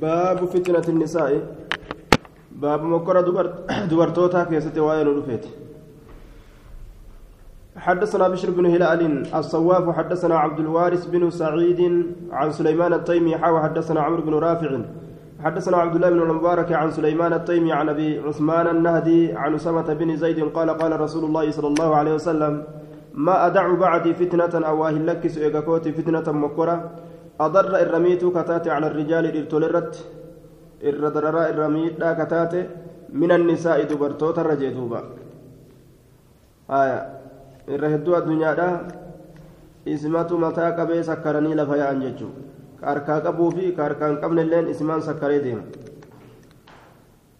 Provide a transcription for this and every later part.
باب فتنة النساء باب مكر دبر دبرتوتا كيست وين رفيت حدثنا بشر بن هلال الصواف حدثنا عبد الوارث بن سعيد عن سليمان التيمي حاوى حدثنا عمرو بن رافع حدثنا عبد الله بن المبارك عن سليمان التيمي عن ابي عثمان النهدي عن اسامه بن زيد قال قال رسول الله صلى الله عليه وسلم ما ادع بعدي فتنه أو اهلك سئكوتي فتنه مكره أضر الرميت كتاتي على الرجال إرتولرت إردرر الرميت كتاتي من النساء دبرتوت الرجي دوبا. آية الرهدو الدنيا دا اسمات متى قبي سكرني لفيا أنججو. كاركا قبو في كاركا قبل اللين إسمان سكري ديم.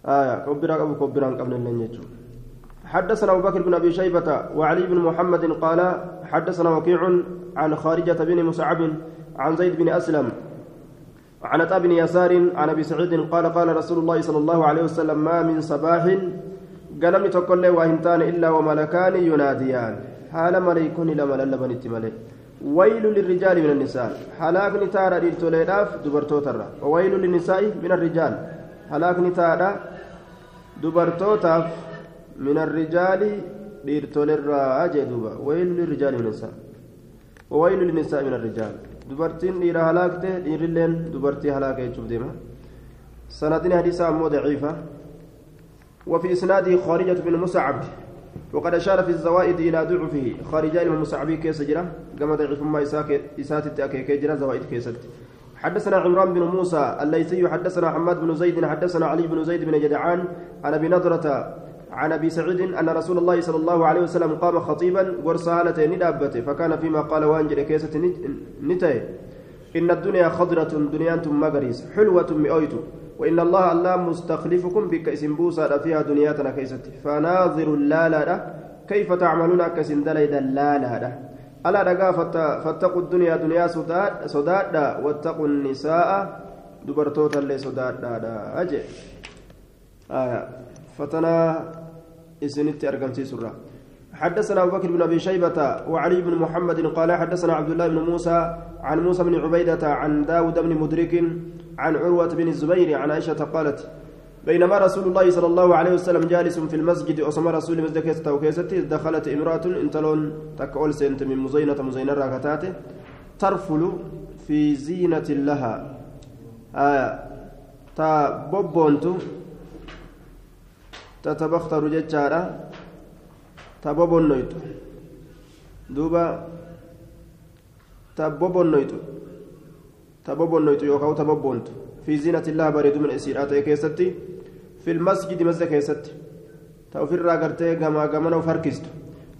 آية كبرا قبو كبرا قبل اللين يجو حدثنا أبو بكر بن أبي شيبة وعلي بن محمد قال حدثنا وكيع عن خارجة بن مسعب عن زيد بن أسلم عن عطاء بن يسار عن أبي سعيد قال قال رسول الله صلى الله عليه وسلم ما من صباح قلمني تقول له وهمتان إلا وملكان يناديان. حال مليكون إلى ملل بنت ويل للرجال من النساء. هلاك نتارا للتوليداف دبرتو ترى وويل للنساء من الرجال. هلاك نتارا دبرتو من الرجال للتوليرا أجدوبا ويل للرجال من النساء. وويل للنساء من الرجال. Dubartiin dhiira halaakte dhiirilleen dubartii halaaka jechuuf deema. Sanadni hadiisaa ammoo daciifa. وفي إسناده خارجة بن مسعب وقد أشار في الزوائد إلى ضعفه خارجة المسعبي كيس جرا كما ضعف ما إسات التأكي جرا زوائد كيست حدثنا عمران بن موسى الليثي حدثنا حماد بن زيد حدثنا علي بن زيد بن جدعان عن أبي نضرة عن أبي سعيد أن رسول الله صلى الله عليه وسلم قام خطيبا ورسالته ندابته فكان فيما قال وانجل كيسة نتاي إن الدنيا خضرة دنيا مغريس حلوة مئويت وإن الله الله مستخلفكم بك بوسى فيها دنياتنا كيست فناظر اللالا كيف تعملون دليد اللالا ألا رقا فاتقوا الدنيا دنيا صداد واتقوا النساء دبرتوتا اللي صداد أجي. آه فتنا إسنت أرقمتي سرة. حدثنا أبو بكر بن أبي شيبة وعلي بن محمد قال حدثنا عبد الله بن موسى عن موسى بن عبيدة عن داود بن مدرك عن عروة بن الزبير عن عائشة قالت بينما رسول الله صلى الله عليه وسلم جالس في المسجد أسمى رسول مسجد توكيستي دخلت امرأة انتلون تكأول سنت من مزينة مزينة راكتاته ترفل في زينة لها. آية تا تتبختر جتشارا تبوبونويت دوبا تبوبونويت تبوبونويت يوكاو تبوبونت في زينة الله بريد من إسيرات كيستي في المسجد مسجد كيستي. توفر راغرتي كما كما وفركست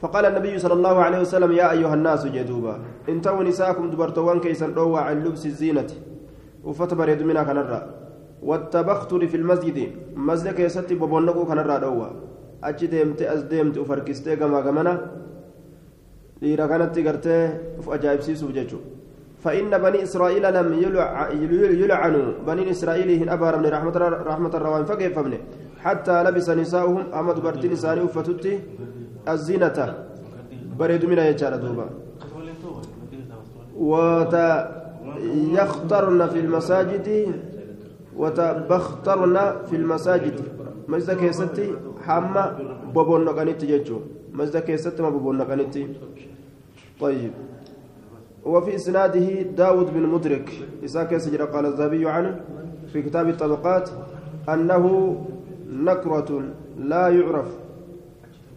فقال النبي صلى الله عليه وسلم يا أيها الناس جدوبا أنتوا نساكم دبرتوان كيسن روى عن لبس الزينة. وفتبريد منها كنرى والتبختر في المسجد. مسجد كيستي ببونقو كان الرادوا أجي ديمتي أز ديمتي وفركستي كما كمنا. dhiira kanatti gartee uf ajaa'ibsiisuuf jechuudha فإن بني إسرائيل لم يلعنوا. بني إسرائيل هن أبارم رحمة رحمة الروان فكيفمن حتى لبس نساؤهم أمد برتين إساني أفتتي الزينة. بريد من يجار دوبا. ويخترن في المساجد وتبخترن في المساجد. مجد كيستي حما بوبون نقانيتي جيتشو. مجد كيستي ما بوبون نقانيتي طيب. وفي إسناده داود بن مدرك إساك سجر قال الذهبي عنه في كتاب الطبقات أنه نكرة لا يعرف.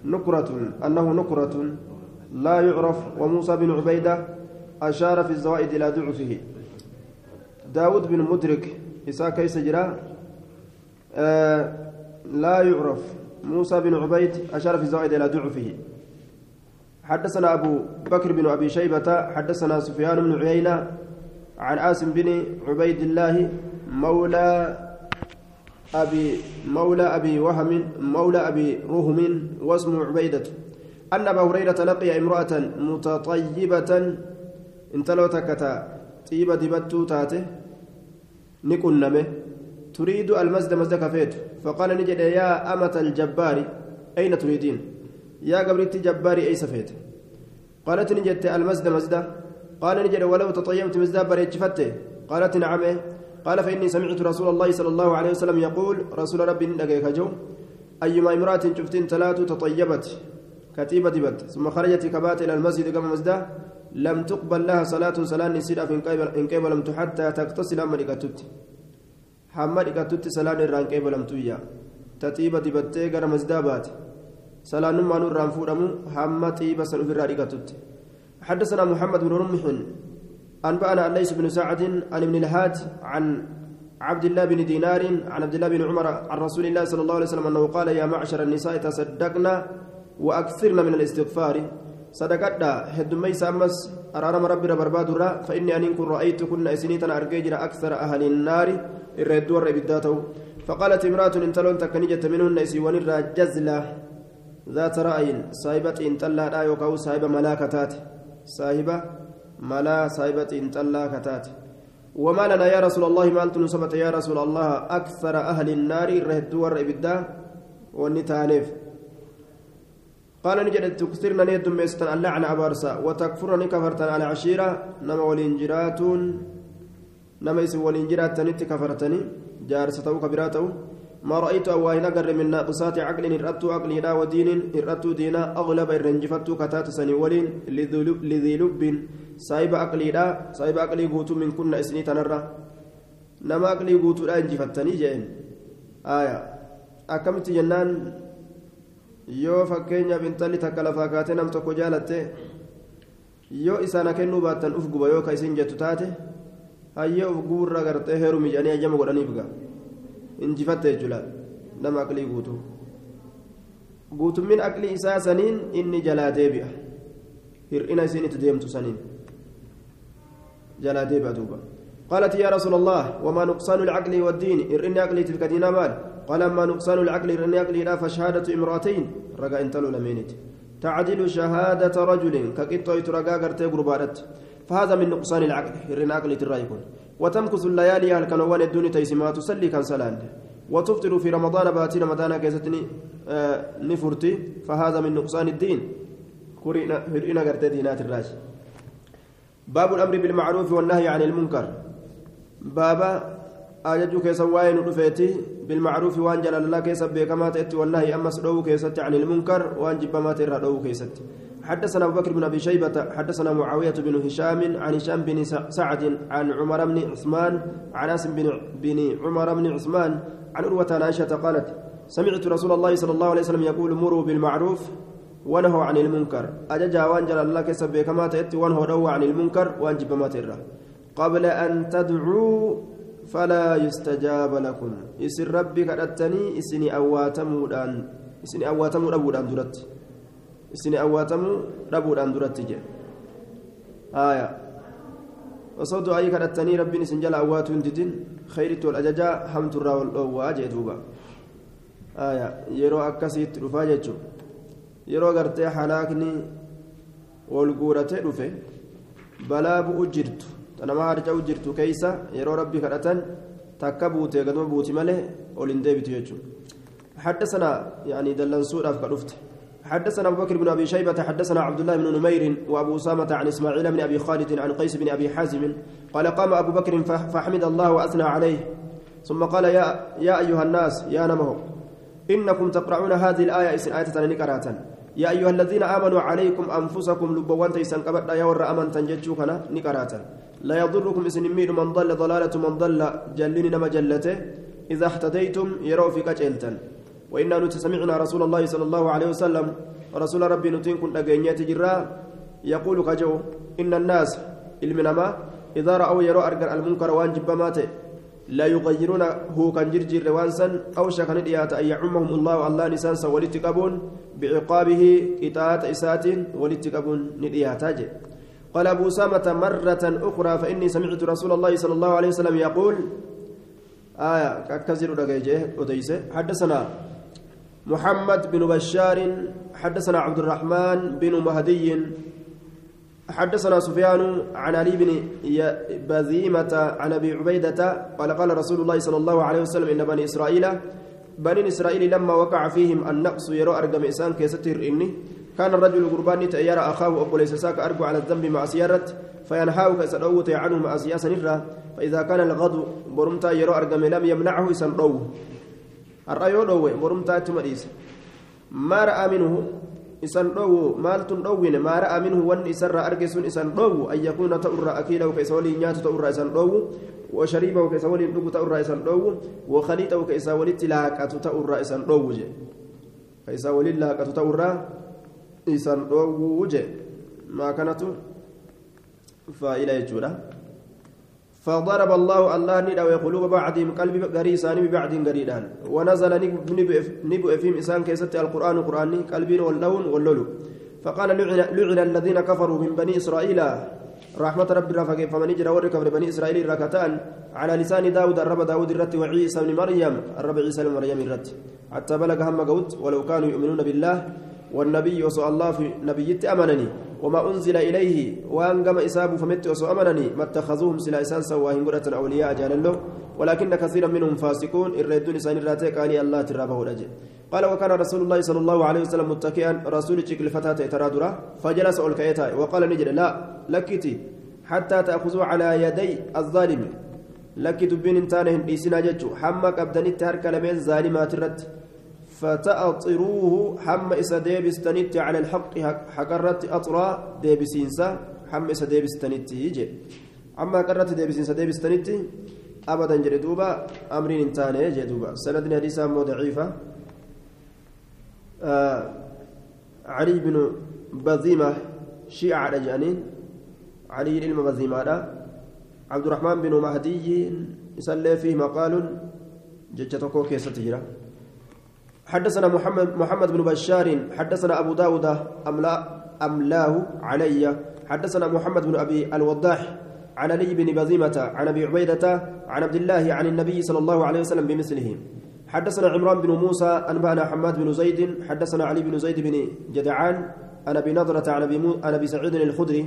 نكرة أنه نكرة لا يعرف. وموسى بن عبيدة أشار في الزوائد إلى ضعفه. داود بن مدرك إساء كيس جرا آه لا يعرف. موسى بن عبيد أشار في الزوائد إلى ضعفه. حدثنا أبو بكر بن أبي شيبة حدثنا سفيان بن عيينة عن عاصم بن عبيد الله مولى أبي مولى أبي وهم مولى أبي رهم واسمه عبيدة. أن أبا هريرة لقي امرأة متطيبة انتلو تكتا طيبة دبتو تاته نكنمه تريد المسجد مسجد كفيت فقال نجد يا أمة الجبار أين تريدين؟ يا قبرتي جباري أي سفيت؟ قالت نجد المسجد مسجد. قال نجد ولو تطيبت مسجد بريتشفته قالت نعم. قال فإني سمعت رسول الله صلى الله عليه وسلم يقول رسول ربي نجيك جو أيما امرأة شفتين ثلاث تطيبت كتيبة دبت ثم خرجت كبات إلى المسجد كما مسجد. لم تقبل لها صلاة صلاة نسيرة إن قبلمت حتى تغتسل أما لكتت حما لكتت صلاة الران قبلمت يا تتيبة دبتة غير مسجد بات صلاة نما نور ران فورمو حما تيبة سنفر لكتت حدثنا محمد بن رمح. أنبأنا ليس بن سعد عن ابن الهاد عن عبد الله بن دينار عن عبد الله بن عمر عن رسول الله صلى الله عليه وسلم أنه قال يا معشر النساء تصدقنا وأكثرنا من الاستغفار. صدقتا هدمي سامس أرارم ربي برباد را فإني أن كن رأيت كنا إسنيتنا أرجيجر أكثر أهل النار الردور بداته فقالت امرأة إن تلون تكنيجة منهن إسيوان جزلة ذات رأي صاحبة إن تلا لا يوكاو صاحبة ملاكتات صاحبة ملا صاحبة إن تلا كتات وما لنا يا رسول الله ما أنت نسبت يا رسول الله أكثر أهل النار الردور بدا ونتانف قال نجد تكثرنا نيتم ميستن اللعنة أبارسا وتكفرني كفرتن على عشيرة نما ولينجراتون نما يسوى ولينجرات تنتي كفرتني جارسته كبراته ما رأيت أواهن أقر من ناقصات عقل إرأت عقلي لا ودين إرأت دينا أغلب الرنجفت كتات سني لذي لب سايب عقلي لا سايب عقلي قوت من كنا إسني تنرى. نما عقلي قوت لا انجفتني جين آية. أكمت جنان yoo fakkeenyaaf intalli takka lafaa kaatee nam tokko jaalatte yoo isaana kennuu baattan uf guba yoo ka isin jettu taate hayyee uf guburra gartee heeru miidhanii ajjama godhaniif ga injifatte jechuudha nama aqlii guutuu guutummin aqlii isaa saniin inni jalaa deebi'a hir'ina isin itti deemtu saniin jalaa deebi'a duuba قالت يا رسول الله وما نقصان العقل والدين إرني عقلي تلك دينا قال أما نقصان العقل إرني عقلي لا فشهادة امرأتين رقا انتلو لمينت تعدل شهادة رجل كقطة رقا قرتي قربانت فهذا من نقصان العقل إرني عقلي ترايكون وتمكث الليالي هل كان وان الدنيا تيسما تصلي كان سلام وتفطر في رمضان باتي رمضان كيستني آه نفرتي. فهذا من نقصان الدين. كورينا هرئنا قرتي دينات الراجل باب الأمر بالمعروف والنهي عن المنكر. بابا ajaju keessa waa'ee nu dhufeeti. Bilmacruufi waan jaalalaa keessa beekamaa ta'etti wannahyi ammas dhowuu keessatti عن المنكر وان جبما ترى dhowuu keessatti. حدثنا أبو بكر بن أبي شيبة حدثنا معاوية بن هشام عن هشام بن سعد عن عمر بن عثمان عن أسم بن, بن عمر بن عثمان عن عروة عائشة قالت سمعت رسول الله صلى الله عليه وسلم يقول مروا بالمعروف ونهوا عن المنكر أججا وان جل الله كسب كما تأتي ونهوا عن المنكر وان جبما ترى قبل أن تدعوا فلا يستجاب لكم. اسن ربي كدتني إسني أواتمودان إسني اواتمو دبودان درت إسني اواتمو دبودان درت جه آية. وصوت أي كدتني ربي اسن جل اواتو انتدين خيرت والاججا حمد الرا والدوا جدوبا آية. يرو أكسيت رفا جچو yeroo gartee halaakni wal guuratee dhufe balaa bu'u jirtu tanama harca'u jirtu keeysa yeroo rabbi kadhatan takka buute gaduma buuti malee ol hin deebitu jechuudha. حدثنا يعني دلنسود أفقى رفت حدثنا أبو بكر بن أبي شيبة حدثنا عبد الله بن نمير وأبو أسامة عن إسماعيل بن أبي خالد عن قيس بن أبي حازم قال قام أبو بكر فحمد الله وأثنى عليه ثم قال يا يا أيها الناس يا نمه إنكم تقرؤون هذه الآية آية نكرة يا أيها الذين آمنوا عليكم أنفسكم لبوان تيسان قبل يا ور أمن تنجتشو نكرة لا يضركم اسم مير من ضل ضلالة من ضل جلني نما إذا اهتديتم يروا في كجلتا وإنا نتسمعنا رسول الله صلى الله عليه وسلم. رسول ربي نتين كن أجنيات جرا يقول كجو إن الناس المنما إذا رأوا يروا أرجع المنكر وانجب ماته لا يغيرون هو كان جرجر وانسا أو شكن إيات أن يعمهم الله الله نسانسا ولتقبون بعقابه إطاعة إسات ولتقبون ندياتاجه قال أبو أسامة مرة أخرى فإني سمعت رسول الله صلى الله عليه وسلم يقول آية كثير أديسة حدثنا محمد بن بشار حدثنا عبد الرحمن بن مهدي حدثنا سفيان عن علي بن بذيمة عن أبي عبيدة قال قال رسول الله صلى الله عليه وسلم إن بني إسرائيل بني إسرائيل لما وقع فيهم النقص يرى أرقم إنسان كيستر إني كان الرجل قرباني يرى أخاه أبو ليس ساك أرجو على الذنب مع سيارة فينهاك إسان أوت عنه مع سياسة نرى فإذا كان الغد برمتا يرو أرقم لم يمنعه أو الرأي أو برمتا تمريس ما رأى منه؟ Isan dhowu maaltun dhowwine maa ra'a minhu wanni isarraa arge sun isan dhowu an yakuuna ta'urraa akiilahu ka isa waliin nyaatu ta'urraa isan dhowu وشريبه كيسا ولين دغ تأورا إسان دو وخليطه كيسا ولين تلاقة تأورا إسان دو وجه كيسا ولين لاقة تأورا إسان دو وجه ما كانت فإلى يجولا فضرب الله الله ندى وقلوب بعضهم قلب غريسان ببعض غريدان ونزل نبؤ فيهم إسان كيست القرآن قرآن قلب واللون واللولو. فقال لعن, الذين كفروا من بني إسرائيل. رحمة ربي رفق فمن جرى ورك بني إسرائيل ركتان على لسان داود الرب داود الرت وعيسى بن مريم. الرب عيسى بن مريم الرت. حتى بلغ هم قوت ولو كانوا يؤمنون بالله. والنبي وصلى الله في نبيت أمنني وما أنزل إليه وأن قام إساب فمت أمنني ما اتخذوهم سلا إسان سواهن قرة أولياء جال له. ولكن كثيرا منهم فاسقون. الردون إسان الراتيك علي الله ترابه الأجل قال وكان رسول الله صلى الله عليه وسلم متكئا. رسول شكل فتاة ترادرة فجلس أولكيتا. وقال نجد لا لكتي. حتى تأخذوا على يدي الظالم. لك دبين انتانهن إيسنا ججو. حمك أبدني تهرك لمن ظالمات الرد. فتأطروه حم إسا ديبستنت على الحق حقرت أطرا ديبسينسا حم إسا ديبستنت يجي أما قرت ديبسينسا ديبستنت أبدا جري دوبا أمرين انتاني يجي دوبا. سندنا حديثا مو آه علي بن بذيمة شيعة رجانين علي بن بذيمة عبد الرحمن بن مهدي يسلي فيه مقال كيسة تجرى حدثنا محمد محمد بن بشار حدثنا أبو داود أملا أملاه علي. حدثنا محمد بن أبي الوضاح عن علي بن بزيمة عن أبي عبيدة عن عبد الله عن النبي صلى الله عليه وسلم بمثله. حدثنا عمران بن موسى أنبأنا حماد بن زيد حدثنا علي بن زيد بن جدعان أبي, مو... عن أبي سعيد الخدري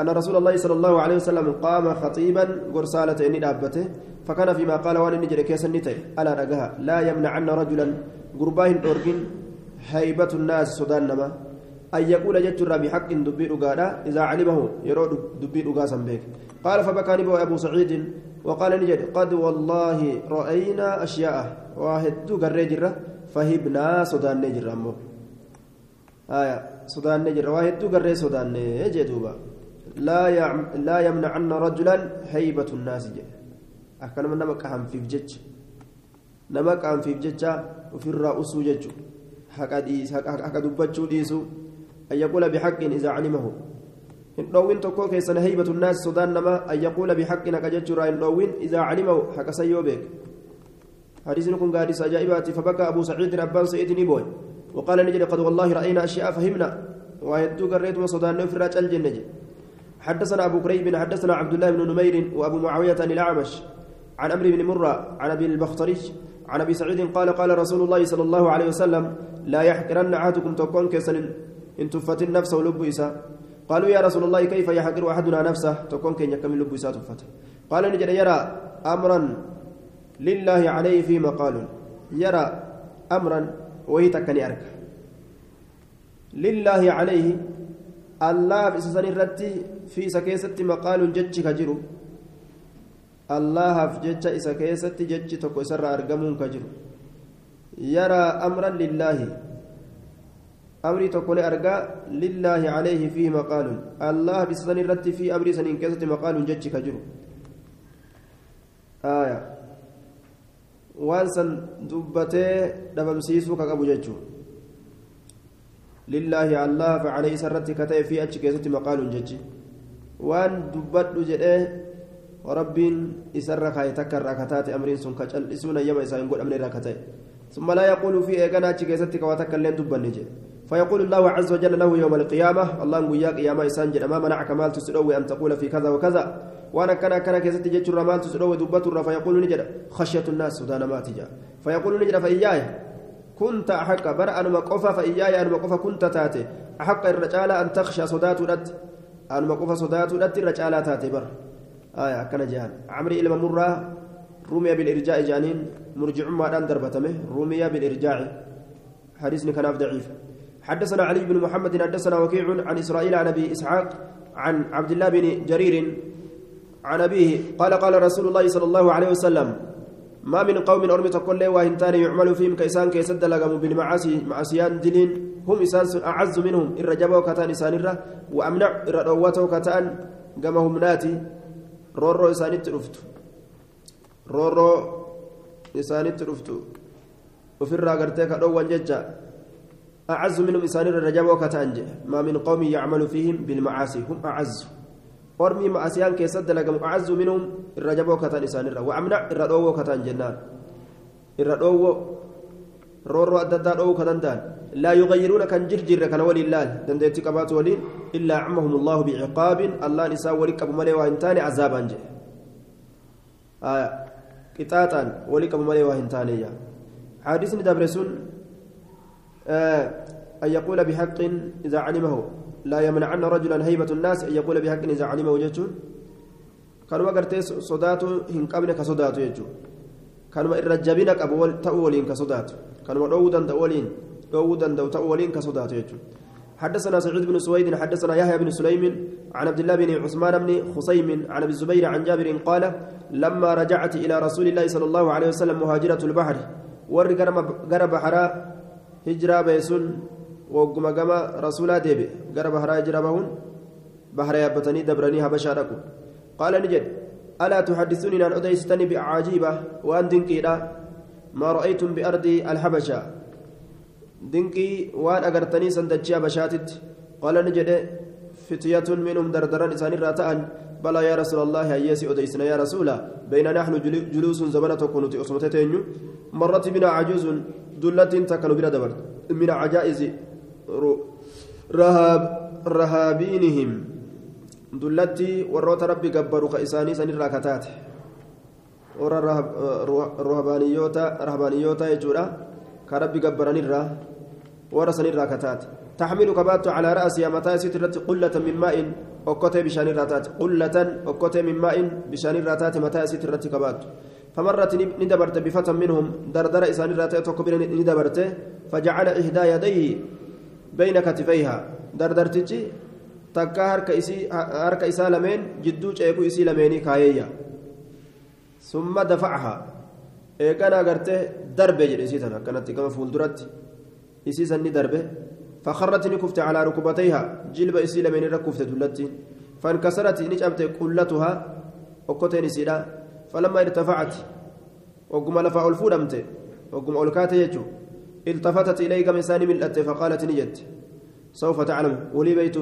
أن رسول الله صلى الله عليه وسلم قام خطيبا قرصالة إني دابته فكان فيما قال وأن نجري كيس ألا رجها لا يمنعن رجلا قرباه أورجن هيبة الناس سودان نما أن يقول جتر بحق دبي رقادا إذا علمه يرود دبي رقاسا بك قال فبكى نبو أبو سعيد وقال نجد قد والله رأينا أشياء واحد قرر فهبنا سودان نجر أمو آية سودان نجر واحد قرر سودان نجدوبا لا يعم لا يمنعن رجلا هيبة الناس جد أكلم نمك هم في جج نمك هم في جج ofirraa usuu jechuun haqa dubbachuu dhiisuu an yaquula bihaqqin idaa calimahu hin dhoowwin tokkoo keessan heybatu naasi sodaan namaa an yaquula bihaqqin haqa jechuurraa hin dhoowwin idaa calimahu haqa san yoo beeke حديث كن قادس أجائبات فبكى أبو سعيد أبان سعيد نبوي وقال نجد قد والله رأينا أشياء فهمنا وهدو قريت وصدان في الراج الجنة حدثنا أبو كريب حدثنا عبد الله بن نمير وأبو معاوية عن الأعمش عن أمر بن مرة عن أبي البختري عن أبي سعيد قال قال رسول الله صلى الله عليه وسلم لا يحقرن أحدكم تكون كسن إن تفت النفس ولب إساء قالوا يا رسول الله كيف يحقر أحدنا نفسه تكون كن يكمل لب إساء تفت. قال نجد يرى أمرا لله عليه في مقال. يرى أمرا وهي تكني أرك. لله عليه. الله بسسن الرتي في سكيسة مقال جتش كجرو jechi tokko isarraa argamuun ka jiru yaraa amran lillaahi amrii tokko ni argaa lillaahi calayhi fiihi maqaalun allah bisa san irratti fi amrii saniin keessatti maqaalun jechi ka jiru aya waan san dubbatee dhabamsiisuu ka qabu jechuu lillaahi allah facalee isa irratti ka ta'e fi achi keessatti maqaalun jechi waan dubbadhu jedhee وربين إسر كاي تكر ركتات أمرين سن كجل إسونا يما إسان قول أمرين ركتات ثم لا يقول في إيقانا تشيكيستك وتكلم دبنجي فيقول الله عز وجل له يوم القيامة الله نقول يا ما إسان جل ما منعك مال تسلوي أن تقول في كذا وكذا وأنا كان كان كيستي جتر مال تسلوي دبتر فيقول نجد خشية الناس سودان ما تجا فيقول نجد فإياي كنت أحق بر أن مقفى فإياي أن مقفى كنت تاتي أحق الرجال أن تخشى صدات أن مقفى صدات رد الرجال تاتي بر. آية كان جهان. عمري إلما مرة رمي بالإرجاء جانين مرجع ما دان دربتمه رمي بالإرجاع حديث كان ضعيف. حدثنا علي بن محمد حدثنا وكيع عن إسرائيل عن أبي إسحاق عن عبد الله بن جرير عن أبيه قال قال رسول الله صلى الله عليه وسلم ما من قوم أرمي تقول له وهنتان يعمل فيهم كيسان كيسد لقموا بالمعاصي معصيان دلين هم إسان أعز منهم الرجبوا كتان إسان الره وأمنع الرؤوته كتان قمهم ناتي رورو إسان الترفت رورو إسان الترفت وفي الراقرتك أدوان ججا. أعز منهم إسان الرجبوا كتان ما من قوم يعمل فيهم بالمعاصي هم أعز. Minhum irra jaboo kataan isaanirra wa'amna irra dhoowwoo kataan jennaan irra dhoowwoo roorroo adda addaa dhoowwuu kan danda'an laa yuqayyiruuna kan jirjirre kana waliin laal dandeetti qabaatu waliin illaa cammahum allahu biciqaabin allaan isaa wali qabu malee waa hin taane azaabaan jedhe qixaaxaan wali qabu malee waa hin taaneeyya حديث دبر سن أن يقول بحق إذا علمه لا يمنعن رجلا هيبة الناس أن يقول بحق إذا علمه وجهه كانوا قرتي صداتو هن قبل كصداتو يجو. كانوا الرجبين قبول تأولين كصداتو. كانوا دودا تأولين دودا تأولين كصداتو يجو. حدثنا سعيد بن سويد حدثنا يحيى بن سليم عن عبد الله بن عثمان بن خصيم عن أبي الزبير عن جابر قال لما رجعت إلى رسول الله صلى الله عليه وسلم مهاجرة البحر ور غرب بحرا هجرة بيسون وقم قما رسولا ديبي قرب بحرا هجرة بهون بحر يابتني دبرني هبشا ركو قال نجد ألا تحدثوني عن أديستني بعجيبة وأن دنكيرا ما رأيتم بأرض الحبشة دنكي وأن أقرتني سندجيا بشاتت قال نجد فتية منهم دردران إسان الراتان بلى يا رسول الله أيسي أديسنا يا رسول بين نحن جلوس زمنة كنت أصمتتين مرت بنا عجوز دلة تكن بنا دبر من عجائز رهاب رهابينهم دلتي وروت ربي قبروا كإساني سن الراكتات ورا رهبانيوتا رهبانيوتا يجورا كربي قبرني الرا ورا سن الراكتات تحمل كبات على رأسها متى سترت قلة من ماء أكوتي بشان الراتات قلة أكوتي من ماء بشان الراتات متى سترت كبات فمرت ندبرت بفتى منهم دردر إسان الراتات وكبر ندبرت فجعل إحدى يديه بين كتفيها دردرتجي takka harka isii harka isaa lameen jidduu ceekuu isii lameenii kaayeyya summa dafacaha eegana agartee darbe jedhe isii tan akkanatti gama fuulduratti isii sanni darbe فخرت نكفت على ركبتيها جلب إسي ركفت دلتي فانكسرت نجمت قلتها وكتين سيدا فلما ارتفعت وقم لفا الفودمت وقم أولكات يجو التفتت إلي كم إنسان من فقالت نجت سوف تعلم. ولي بيت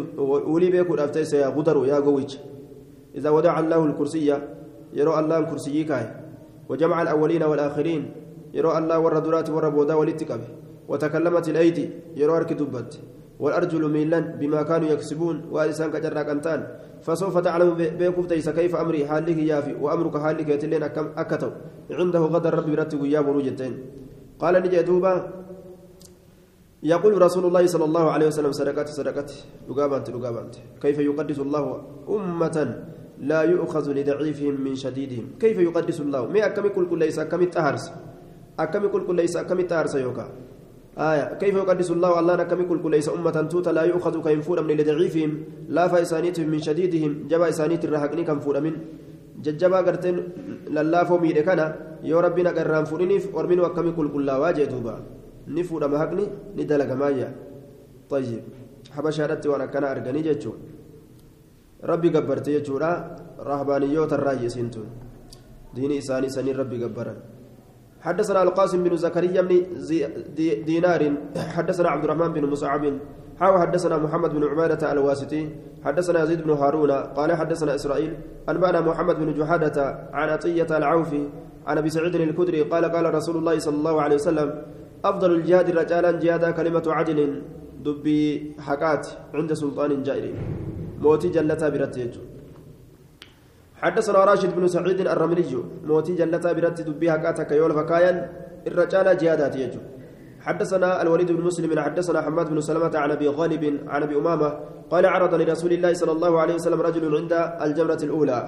ولي بيكون أفتيس يا غدر يا قويج إذا ودع الله الكرسي يرى الله الكرسي كاي. وجمع الأولين والآخرين يرى الله والردرات والربودا والاتكابه وتكلمت الأيدي يرى أرك دبت. والأرجل ميلان بما كانوا يكسبون وألسان كجرا كنتان فسوف تعلم بيكم تيس كيف أمري حالك يافي وأمرك حالك يتلين أكتو. عنده غدر ربي يا بروجتين. قال نجي دوبا يقول رسول الله صلى الله عليه وسلم صدقت صدقت لقابنت لقابنت كيف يقدس الله أمة لا يؤخذ لضعيفهم من شديدهم؟ كيف يقدس الله؟ ما أكمل كل ليس أكمل تهرس أكمل كل ليس أكمل تهرس يوكا؟ آية. كيف يقدس الله الله نكمل كل ليس أمة توتا لا يؤخذ كينفور من لضعيفهم؟ لا فإسانيتهم من شديدهم. جبا إسانيت الرهقني كنفور من. ججبا قرتين للافو ميدي كان يا ربنا قرام فورنيف ورمين وكمل كل كل واجه دوبا fuudhama haqni ni dalagamaayya طيب habashaadhatti waan akkana arganii jechuun rabbi gabbarte jechuudha rahbaaniyyoota irraa yeesiintun diini isaanii saniin rabbi gabbaran. حدثنا القاسم بن زكريا بن دينار حدثنا عبد الرحمن بن مصعب حاو حدثنا محمد بن عبادة الواسطي حدثنا يزيد بن هارون قال حدثنا إسرائيل أنبأنا محمد بن جحادة عن عطية العوفي عن أبي سعيد الكدري قال قال رسول الله صلى الله عليه وسلم أفضل الجهاد رجالا جهادا كلمة عدل دبي حقات عند سلطان جائر. موتي جلتا برتيج حدثنا راشد بن سعيد الرملي. موتي جلتا برت دبي حقات كيول فكايا الرجال جهادات يجو حدثنا الوليد بن مسلم حدثنا حماد بن سلمة عن أبي غالب عن أبي أمامة قال عرض لرسول الله صلى الله عليه وسلم رجل عند الجمرة الأولى.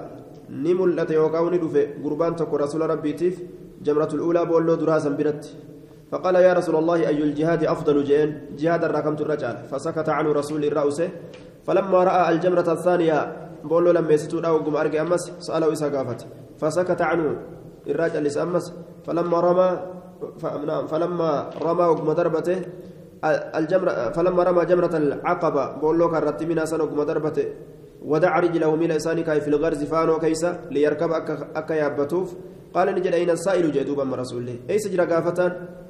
نملت يوقعون دفه قربان تكو رسول ربي تيف جمرة الأولى بولو دراسا برت فقال يا رسول الله أي الجهاد أفضل جين جهاد الرقم الرجال فسكت عنه رسول الرأس فلما رأى الجمرة الثانية بولو لما يستودا وقم أرقى أمس سأله إسا قافت. فسكت عنه الراجل اللي أمس. فلما رمى فلما رمى وقم ضربته الجمرة فلما رمى جمرة العقبة بولو كرت من سنة وقم ضربته ودع رجله من لسانه في الغرز فانو كيسا ليركب أكا, أكا يابتوف. قال نجل أين السائل؟ جدوبا من رسول الله. أي سجل قافة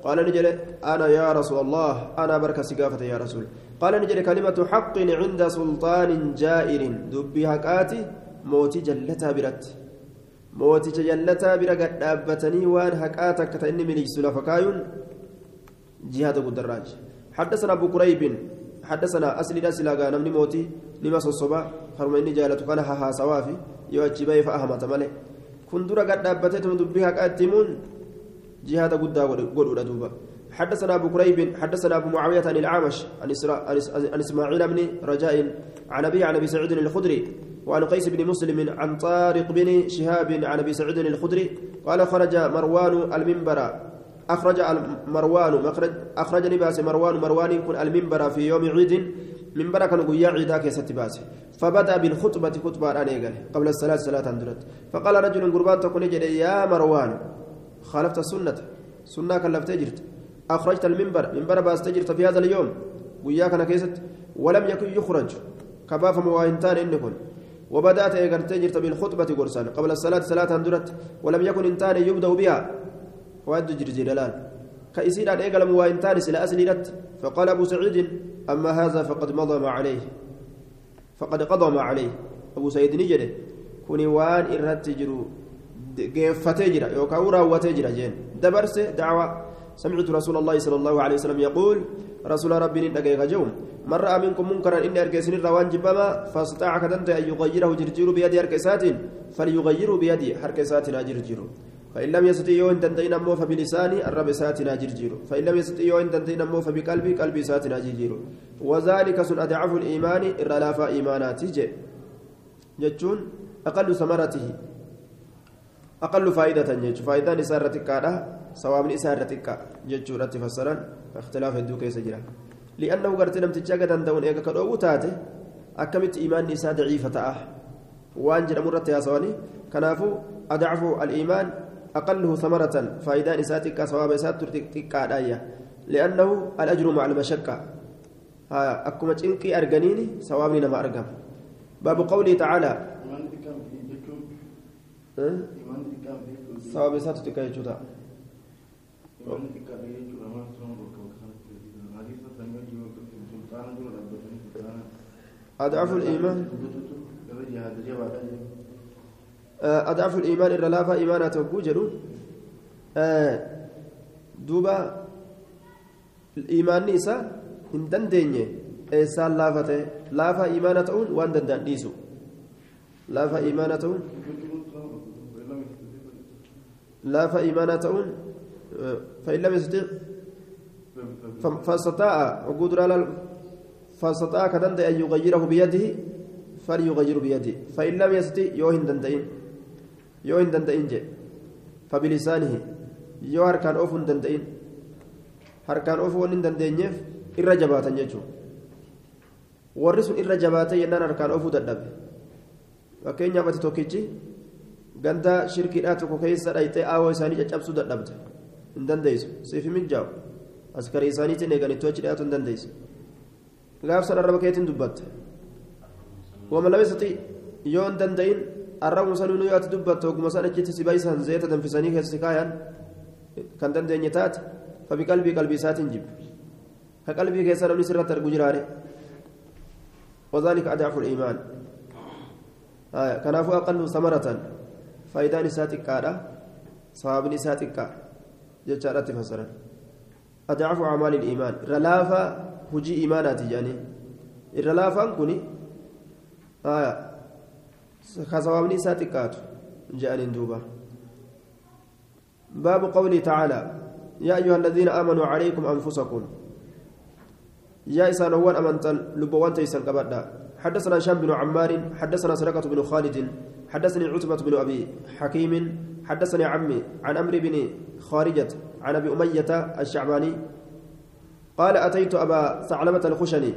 قال نجل أنا يا رسول الله. أنا بركة سقافة يا رسول. قال نجل كلمة حق عند سلطان جائر. دبي هكاتي موتي جلتها برت. موتي جلتها برقد أبتني وان هكاتك تأني من يسول فكايون جهاد الدراج. حدثنا أبو قريب حدثنا أسلي أسلا نمني موتي. نما صصبا فرميني جالتو كان ها سوافي. يوجي بي فأهمت ملي. Kun dura gad dhaabbateetuma dubbii haqaa itti himuun jihaada guddaa godhuudha duuba. حدثنا أبو كريب حدثنا أبو معاوية عن الأعمش عن إسماعيل بن رجاء عن أبي عن أبي سعيد الخدري وعن قيس بن مسلم عن طارق بن شهاب عن أبي سعيد الخدري قال خرج مروان المنبر. أخرج مروان مخرج أخرج لباس مروان مروان يكون المنبر في يوم عيد. منبر كان قيا عيدا كيست باسه فبدأ بالخطبة خطبة أنيقل قبل الصلاة صلاة أندرت. فقال رجل قربان تكون يا مروان خالفت السنة سنة كلفت جرت. أخرجت المنبر. منبر باستجرت في هذا اليوم. وياك أنا كيست. ولم يكن يخرج. كباف مواهنتان إنكم وبدأت إيقرت جرت بالخطبة قرصان قبل الصلاة صلاة أندرت. ولم يكن إنتان يبدأ بها. وأد جرجي دلال كإسير إيقل مواهنتان سلا أسلرت فقال أبو سعيد أما هذا فقد مضى ما عليه. فقد قضى ما عليه. أبو سعيد نجده كوني وان إرهت تجرو geeffatee jira yookaan raawwatee jira jeen dabarse dacwa سمعت رسول الله صلى الله عليه وسلم يقول رسول ربي ندقيق جوم. من رأى منكم منكرا إني أركسن الروان جبما فاستطاع كدنت أن يغيره جرجير بيدي أركسات فليغيره بيدي حركساتنا جرجير فإن لم يستطيع يوم تنتين أمو فبلساني الرب ساتنا جرجير فإن لم يستطيع يوم تنتين أمو فبقلبي قلبي ساتنا جرجير وذلك سن أضعف الإيمان إرلافا إيمانات جتون أقل ثمرته. أقل فائدة جتش فائدة نسارة تكارة سواب نسارة تكا جتشورة تفسرا اختلاف الدوك يسجرا لأنه قرت لم تجاك دندون إيكا كدو تاتي أكمت إيمان نساء ضعيفة وأنجل مرة يا سواني كنافو أضعف الإيمان أقله ثمرة فائدة نساتك سواب إسات تكا لأنه الأجر مع المشقة. أكما تنكي أرجنيني سوابني نما أرقم باب قوله تعالى. sababa isaatu xiqqaa jechuudha أضعف الإيمان. أضعف الإيمان إلا لا فإيمانا توجد دوبا الإيمان نيسا hin dandeenye eessaan laafate laafa imaana ta'uun waan danda'an dhiisu laafa imaana ta'uun laafa imaana ta'uun فإن لم يستطع فاستطاع وجود فاستطاع كدند أن يغيره بيده فليغير بيده. فإن لم يستطع يوهن دندئين يوهن دندئين جي فبلسانه yoo harkaan oofuu hin danda'in harkaan oofuu waan hin dandeenyeef irra jabaatan jechuudha warri sun irra jabaatee yennaan harkaan oofuu dadhabe fakkeenyaaf ati tokkichi ganda shirkiidhaa tokko keessa dhayxee aawoo isaanii caccabsuu dadhabde hin dandeessu siif mijaa'u askarii isaaniitiin eeganitti achi dhiyaatu hin dandeessu gaafsan arraba keetiin dubbatte wama lamesati yoo hin danda'in san achitti si baay'isan zeeta danfisanii keessa kaayan kan dandeenye taate fabi qalbii qalbii isaatiin jibbe. كقلبي كيسر من سرة الجرار وذلك أضعف الإيمان آه كنافو أقل ثمرة فإذا نساتك كارا صواب نساتك كارا جتشارة فسرا أضعف أعمال الإيمان رلافة هجي إيمانات جاني الرلافة كوني آه كصواب نساتك كاتو جاني دوبا. باب قوله تعالى يا أيها الذين آمنوا عليكم أنفسكم. يا إسان أول أمنتن لبوان تيسن قبدا حدثنا هشام بن عمار حدثنا سرقة بن خالد حدثني عتبة بن أبي حكيم حدثني عمي عن أمر بن خارجة عن أبي أمية الشعباني قال أتيت أبا ثعلبة الخشني.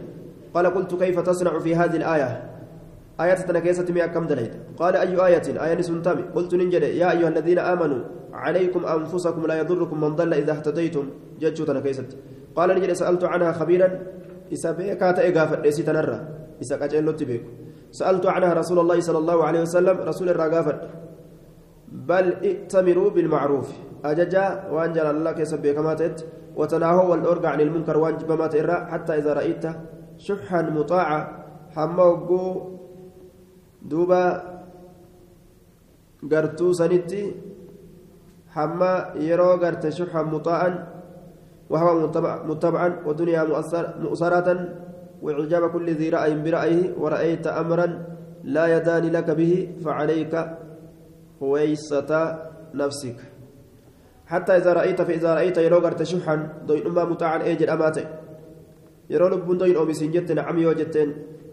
قال قلت كيف تصنع في هذه الآية؟ آية تنكيسة مئة كم دليت؟ قال أي آية؟ آية سنتمي قلت ننجد يا أيها الذين آمنوا عليكم أنفسكم لا يضركم من ضل إذا اهتديتم. جدت تنكيسة قال نجد سألت عنها خبيرا. إسا بيكات إيقافة ليسي تنرى. إسا كاجيلو تبيك سألت عنها رسول الله صلى الله عليه وسلم رسول الرقافة بل ائتمروا بالمعروف. أججا وأنجل الله كيسب كما وتناهوا والأرقى عن المنكر وأنجب ما حتى إذا رأيت شحا مطاعا حموقو دوبا قرتو سنتي حما يرو قرت شحا مطاعا وهو متبعا ودنيا مؤسرة وإعجاب كل ذي رأي برأيه ورأيت أمرا لا يدان لك به فعليك هويسة نفسك حتى إذا رأيت فإذا رأيت يرو قرت شحا دوين أما مطاعا أيجل أماتي يرو لبون دوين أومي سنجت نعم يوجتين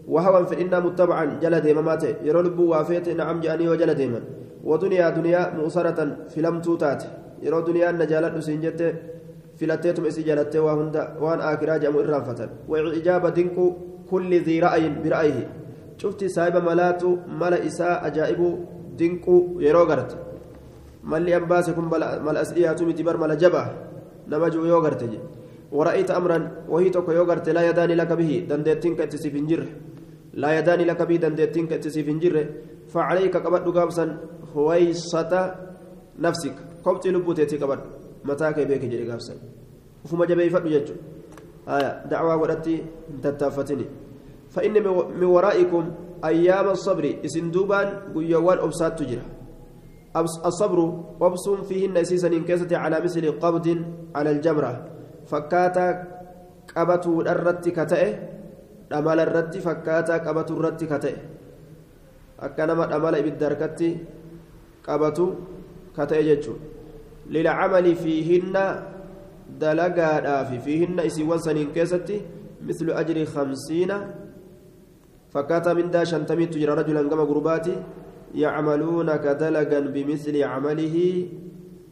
وهوا فإنا متبعا جل ديما ماتي يرو لبو وافيت نعم جاني وجل ديما ودنيا دنيا مؤسرة في لم توتات يرو دنيا نجالت سنجت filatteetuma isii jaalattee waa hunda waan aakiraa jedhamu irraanfatan wacijaaba dinqu kulli dhii ra'ayin bira'ayihi cufti saahiba malaatu mala isaa ajaa'ibu dinqu yeroo garte malli an baase kun mala as dhiyaatu miti bar mala jabaa nama ji'u yoo garte je ورأيت أمرا وهي توكو يوغرت لا يداني لك به دندتين كتسي فنجر لا يداني لك به دندتين كتسي فنجر فعليك قبض قابسا هويصة نفسك. قبط لبوتيتي قبض kee beeke jedhe gaafsan ufuma jabeeyfadhu jechuudha haya dacwaa godhatti hin tattaaffatini فإن من ورائكم أيام الصبر. إسندوبان قيوان أبسات تجرى الصبر أبس فيهن أسيسا إنكاسة على مثل قبض على الجمرة فكاتا قبة الرت كتئه أمال الرت فكاتا قبة الرت كتئه أكنما أمال بالدركة قبة كتئه جتشو للعمل فيهن دلقا في فيهن إسيوان سنين كيستي مثل أجر خمسين فكات من دا شنتمي تجرى رجلا كما قرباتي يعملون كدلقا بمثل عمله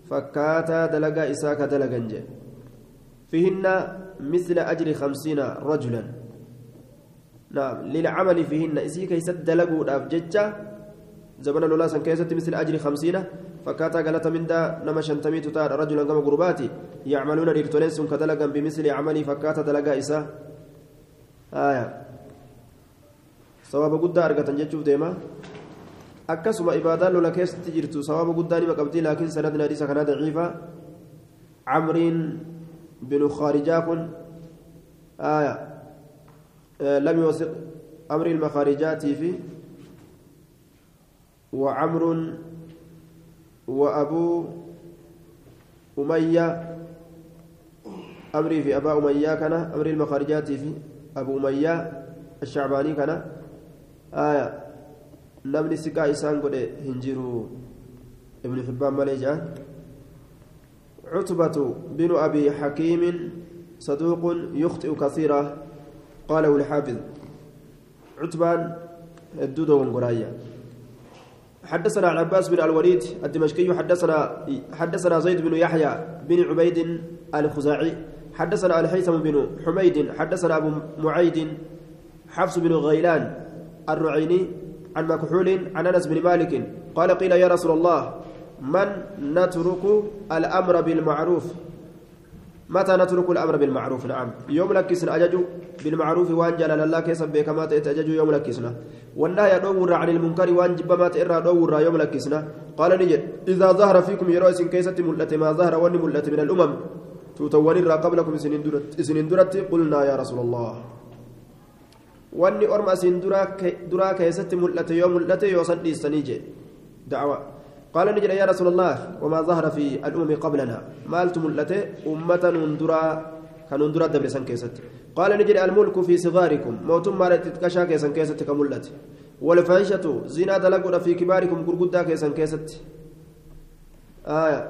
فكات دلقا إساك دلقا جي فيهن مثل أجر خمسين رجلا نعم للعمل فيهن. إسيك يسد دلقوا أفججة زمن الأولى سن مثل أجر خمسين. فكاتا قالت من دا نما شنتمي تتار رجلا كما قرباتي. يعملون ريرتولين كدلقا بمثل عملي فكاتا دلقا إسا. آية. سواب قد أرقة جتشوف ديما. akkasuma ibaadaan lola keessatti jirtu sawaaba guddaa nima qabdi laakiin sanadni hadiisa kanaa daciifa camriin binu khaarijaa kun lam yuwasiq amri ilmakaarijaatii fi وعمر وأبو أمية. أمري في أبا أمية كان أمري المخارجات في أبو أمية الشعباني كان. آية. نمني سكا إسان قد هنجروا ابن حبان مليجان عتبة بن أبي حكيم صدوق يخطئ كثيرا. قاله الحافظ عتبان الدودو ونقرايا حدثنا العباس بن الوليد الدمشقي حدثنا حدثنا زيد بن يحيى بن عبيد الخزاعي حدثنا الهيثم بن حميد حدثنا أبو معيد حفص بن غيلان الرعيني عن مكحول عن أنس بن مالك قال قيل يا رسول الله من نترك الأمر بالمعروف؟ متى نترك الأمر بالمعروف؟ نعم. يوم لكسنا اجج بالمعروف وان جلال الله كيسب كما تأجج يوم لكسنا. والنهي دور عن المنكر وان جبما تئرى دور يوم لكسنا. قال نجد إذا ظهر فيكم يروي سن كيسة ملة ما ظهر ون ملة من الأمم. توتون قبلكم سنين درت قلنا يا رسول الله. asiin duraa keessatti mul'ate yoo mul'ate yoo san dhiistanii jee dacwa قال نجد يا رسول الله وما ظهر في الأمم قبلنا مالت ملته أمة نندرا كنندرا دبر سن كيست قال نجد الملك في صغاركم موتم مالت تكشا كيسن كيست كملت والفاحشة زنا دلقوا في كباركم غرغدا كيسن كيست آية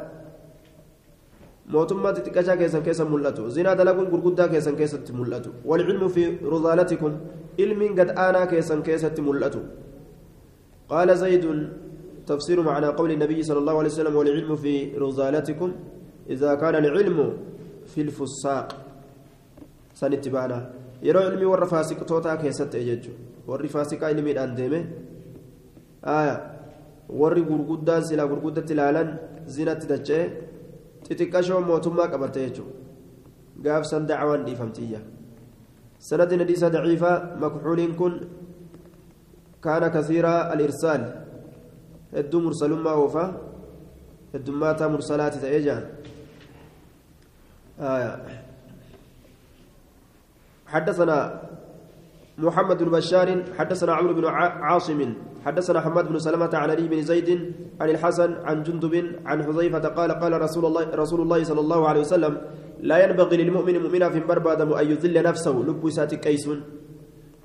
keessan keessa mul'atu zinaa dalaguun gurguddaa keessan keessatti mul'atu walcilmu fi ruzaalatikum ilmiin gad aanaa keessan keessatti mul'atu qaala zaydun تفسير معنى قول النبي صلى الله عليه وسلم والعلم في رزالتكم إذا كان العلم في الفساق سنتبانا yeroo ilmi warra faasiqtootaa keessatti jechuudha warri faasiqaa ilmiidhaan deeme warri gurguddaan silaa gurguddatti ilaalan zinatti dacha'e xixiqqashoo mootummaa qabatte jechuudha gaafsan dacwaan dhiifamtiyya sanadin hadiisa daciifaa makxuuliin kun kaana kasiiraa al-irsaal hedduu mursalummaa oofaa heddummaata mursalaati ta'ee jaan. حدثنا محمد بن بشار حدثنا عمرو بن عاصم حدثنا حماد بن سلمة عن علي بن زيد عن الحسن عن جندب عن حذيفة قال قال رسول الله رسول الله صلى الله عليه وسلم لا ينبغي للمؤمن مؤمنا في بربادم أن يذل نفسه لب سات كيس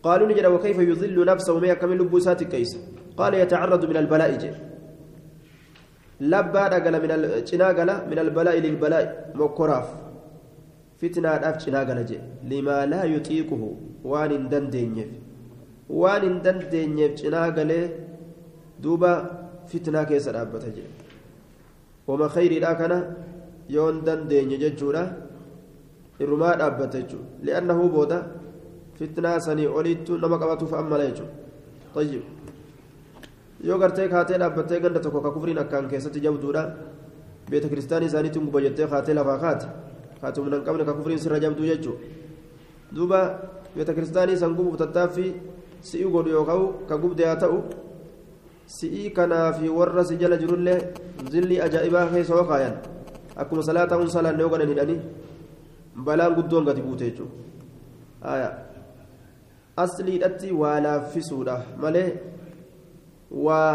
قالوا نجد وكيف يذل نفسه ما كم لب سات كيس قال يتعرض من البلاء جي. لبا دغل من الجناغلا من البلاء للبلاء مكراف. فتنة داف جناغلا جي. لما لا يطيقه. وان دندنيف وان دندنيف جناغله دوبا فتنة كيس دابته جي. وما خير لا كان يون دندني ججودا irrumaa dhaabbate jechuudha li'annahu booda fitnaa sanii oliittu nama qabatuuf tayyib yoo gartee kaatee dhaabbattee ganda tokko ka kufriin akkaan keessatti jabduudha beeta kiristaanii isaaniitiin guba jettee kaatee lafaa kaate humna hin qabne ka kufriin sirra jabduu jechuudha duuba beeta kiristaanii san gubuuf tattaaffii si'ii godhu yookaan ka gubde haa ta'u si'ii kanaa fi warra si jala jirullee zilli ajaa'ibaa keessa kaayan akkuma salaataa hun salaan yoo ganan hidhanii balaan guddoon gadi buute jechuudha asliidhatti waa laaffisuudha malee. Waa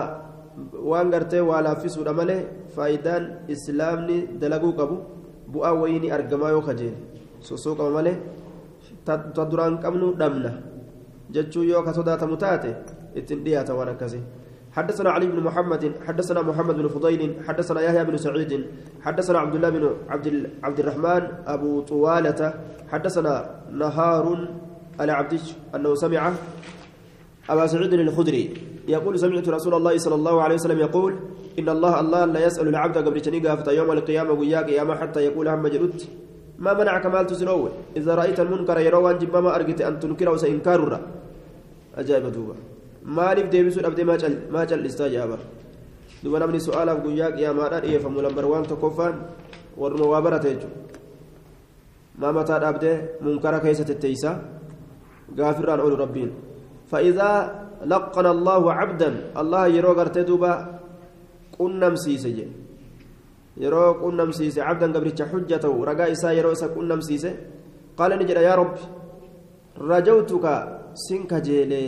waan gartee waa laaffisuudha malee faayidaan islaamni dalaguu qabu bu'aa wayii ni argamaa yoo kajeele sosoo qaba malee ta duraan qabnu dhabna jechuu yoo ka sodaatamu taate ittiin dhiyaata waan akkasii حدثنا علي بن محمد حدثنا محمد بن فضيل حدثنا يحيى بن سعيد حدثنا عبد الله بن عبد عبد الرحمن ابو طوالة حدثنا نهار العبدش انه سمع ابا سعيد الخدري يقول سمعت رسول الله صلى الله عليه وسلم يقول إن الله الله لا يسأل العبد قبل تنيقى يوم القيامة وياك يا حتى يقول هم جلت ما منعك مال تسنوه إذا رأيت المنكر يروى أن ما أرقت أن تنكره وسإنكار أجاب دوبا maaliif deebisuu dhabdee maa callistaa jaaba duba namni su'aalaaf guyyaa qiyaamaadhaa dhiyeeffamu lambar waan tokkoffaan warruma waa barate jechuudha maa mataa dhabdee munkara keessa tetteeysa gaafirraan oolu rabbiin fa'iidaa لقن الله عبدا. الله يرو غرتي دوبا قنم سيسه يرو قنم سيسه عبدا قبرت حجته. رجاء إسا يرو إسا قنم سيسه قال نجد يا رب رجوتك سنك جيلي.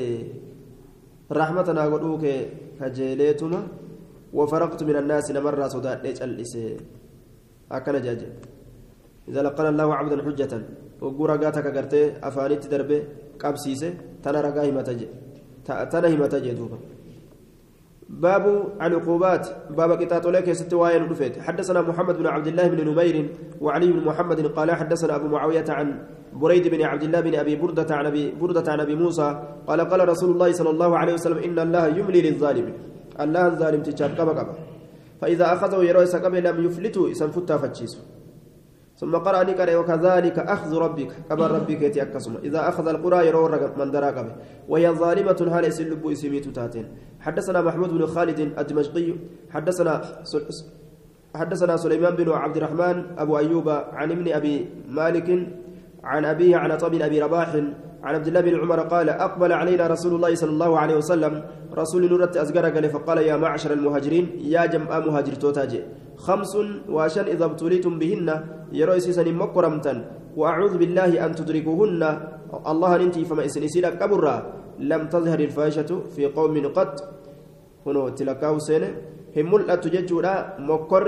رحمتنا قدوك كجيليتما وفرقت من الناس نمر صدات ليش الإسي أكن جاجي إذا لقن الله عبدا حجة. وقول رجاتك قرتي أفانيت دربي قبسيسه تنا رجاء ما تجي. تأتنا همتا جدوبا. باب العقوبات باب قطاط لك ستواين رفيت حدثنا محمد بن عبد الله بن نمير وعلي بن محمد قال حدثنا أبو معاوية عن بريد بن عبد الله بن أبي بردة عن أبي بردة عن أبي موسى قال قال رسول الله صلى الله عليه وسلم إن الله يملي للظالم. الله الظالم تشاب كما فإذا أخذه يروي سكبه لم يفلته اسم فتا فتشيسه ثم قرأ نكر وكذلك أخذ ربك كبر ربك يتأكسم إذا أخذ القرى يرور من دراكبه وهي ظالمة هل يسلب اسميت تاتين. حدثنا محمود بن خالد الدمشقي حدثنا حدثنا سليمان بن عبد الرحمن أبو أيوب عن ابن أبي مالك عن أبيه عن طب أبي رباح عن عبد الله بن عمر قال أقبل علينا رسول الله صلى الله عليه وسلم رسول نورة أزقر قال فقال يا معشر المهاجرين يا جمع مهاجر توتاجي خمس وعشان إذا ابتليتم بهن يروي سيسن مكرمتا وأعوذ بالله أن تدركوهن. الله ننتي فما إسنسيلا كبرا لم تظهر الفاحشة في قوم قط. هنا تلقاه سنة هم ملأت ججورا مكر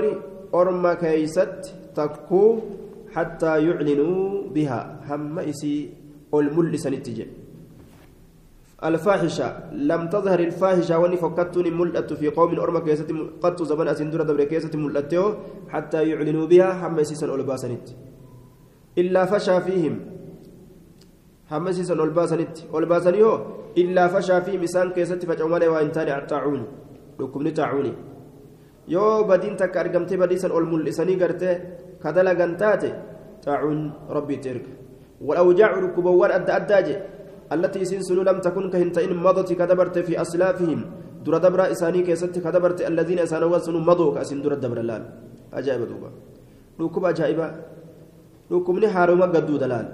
أرما كيست تكو حتى يعلنوا بها. هم إسي الملسن التجي الفاحشة. لم تظهر الفاحشة واني فكتون ملأت في قوم أرما كيست قط زمن أسندر دبر كيست ملأتو حتى يعلنوا بها هم إسيسا ألباسنت إلا فشى فيهم. هم إسيسا ألباسنت ألباسني هو إلا فشى فيهم إسان كيست فجعوا وإن تاني الطاعون لكم نتاعوني. yoo badiin takka argamtee badiisan ol mul'isanii gartee kadalagan taate xaacuun rabbiitti erga والأوجاع ركبوان أدى أداجي التي سنسن لم تكن كهنتين مضت كدبرت في أسلافهم. در دبر إساني كيست كدبرت الذين إسانوا سنوا مضوا كأسن در دبر اللال أجائب دوبا. ركب أجائبا. ركبني حارما قدو دلال.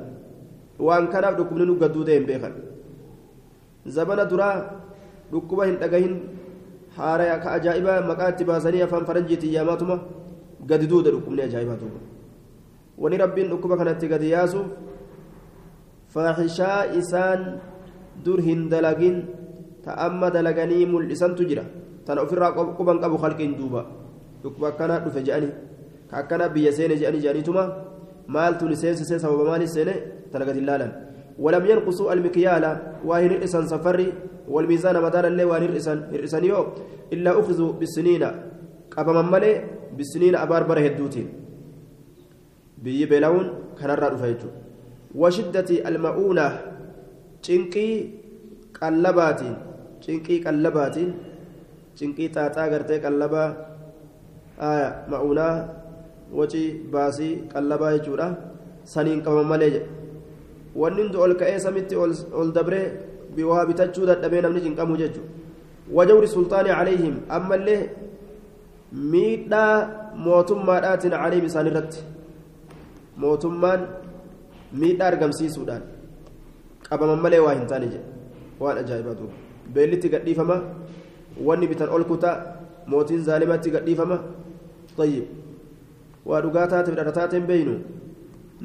وأن كان ركبني قدو دين بيخن زمن درا ركبا هن haaraya ka ajaa'ibaa maqaa itti baasanii afaan faranjiitiin yaamaatuma gadi duuda dhukkubni ajaa'ibaa duuba wani rabbiin dhukkuba kanatti gadi yaasuuf faaxishaa isaan dur hin dalagin ta amma dalaganii mul'isantu jira tana ofirraa quban qabu halqiin duuba dhukkuba akkanaa dhufe je'anii ka akkanaa biyya seene je'anii je'aniituma maaltu ni seensisee sababa maaliif seene tana gadi ilaalan ولم ينقصوا المكيال وهن الإسان سفري والميزان مدار اللي وهن الإسان الإسان يو إلا أخذوا بالسنين قبما ملي بالسنين أباربر هدوتين بي بلاون كان الرأي فيجو وشدة المؤونة cinqii qallabaatiin cinqii qallabaatiin cinqii xaaxaa gartee qallabaa ma'uunaa wacii baasii qallabaa jechuudha saniin qabaman malee jedhe wanni hundi ol ka'ee samitti ol dabree waa bitachuu dadhabee namni cinqamu jechuudha wajawri sultaanii calayhim ammallee miidhaa mootummaadhaatiin calayhim isaan irratti mootummaan miidhaa argamsiisuudhaan qabaman malee waa hin taane jedhe waan ajaa'ibaa duuba beellitti gadhiifama wanni bitan ol kutaa mootiin zaalimatti gadhiifama tayyib waa dhugaa taateef dhadha taateen beeynu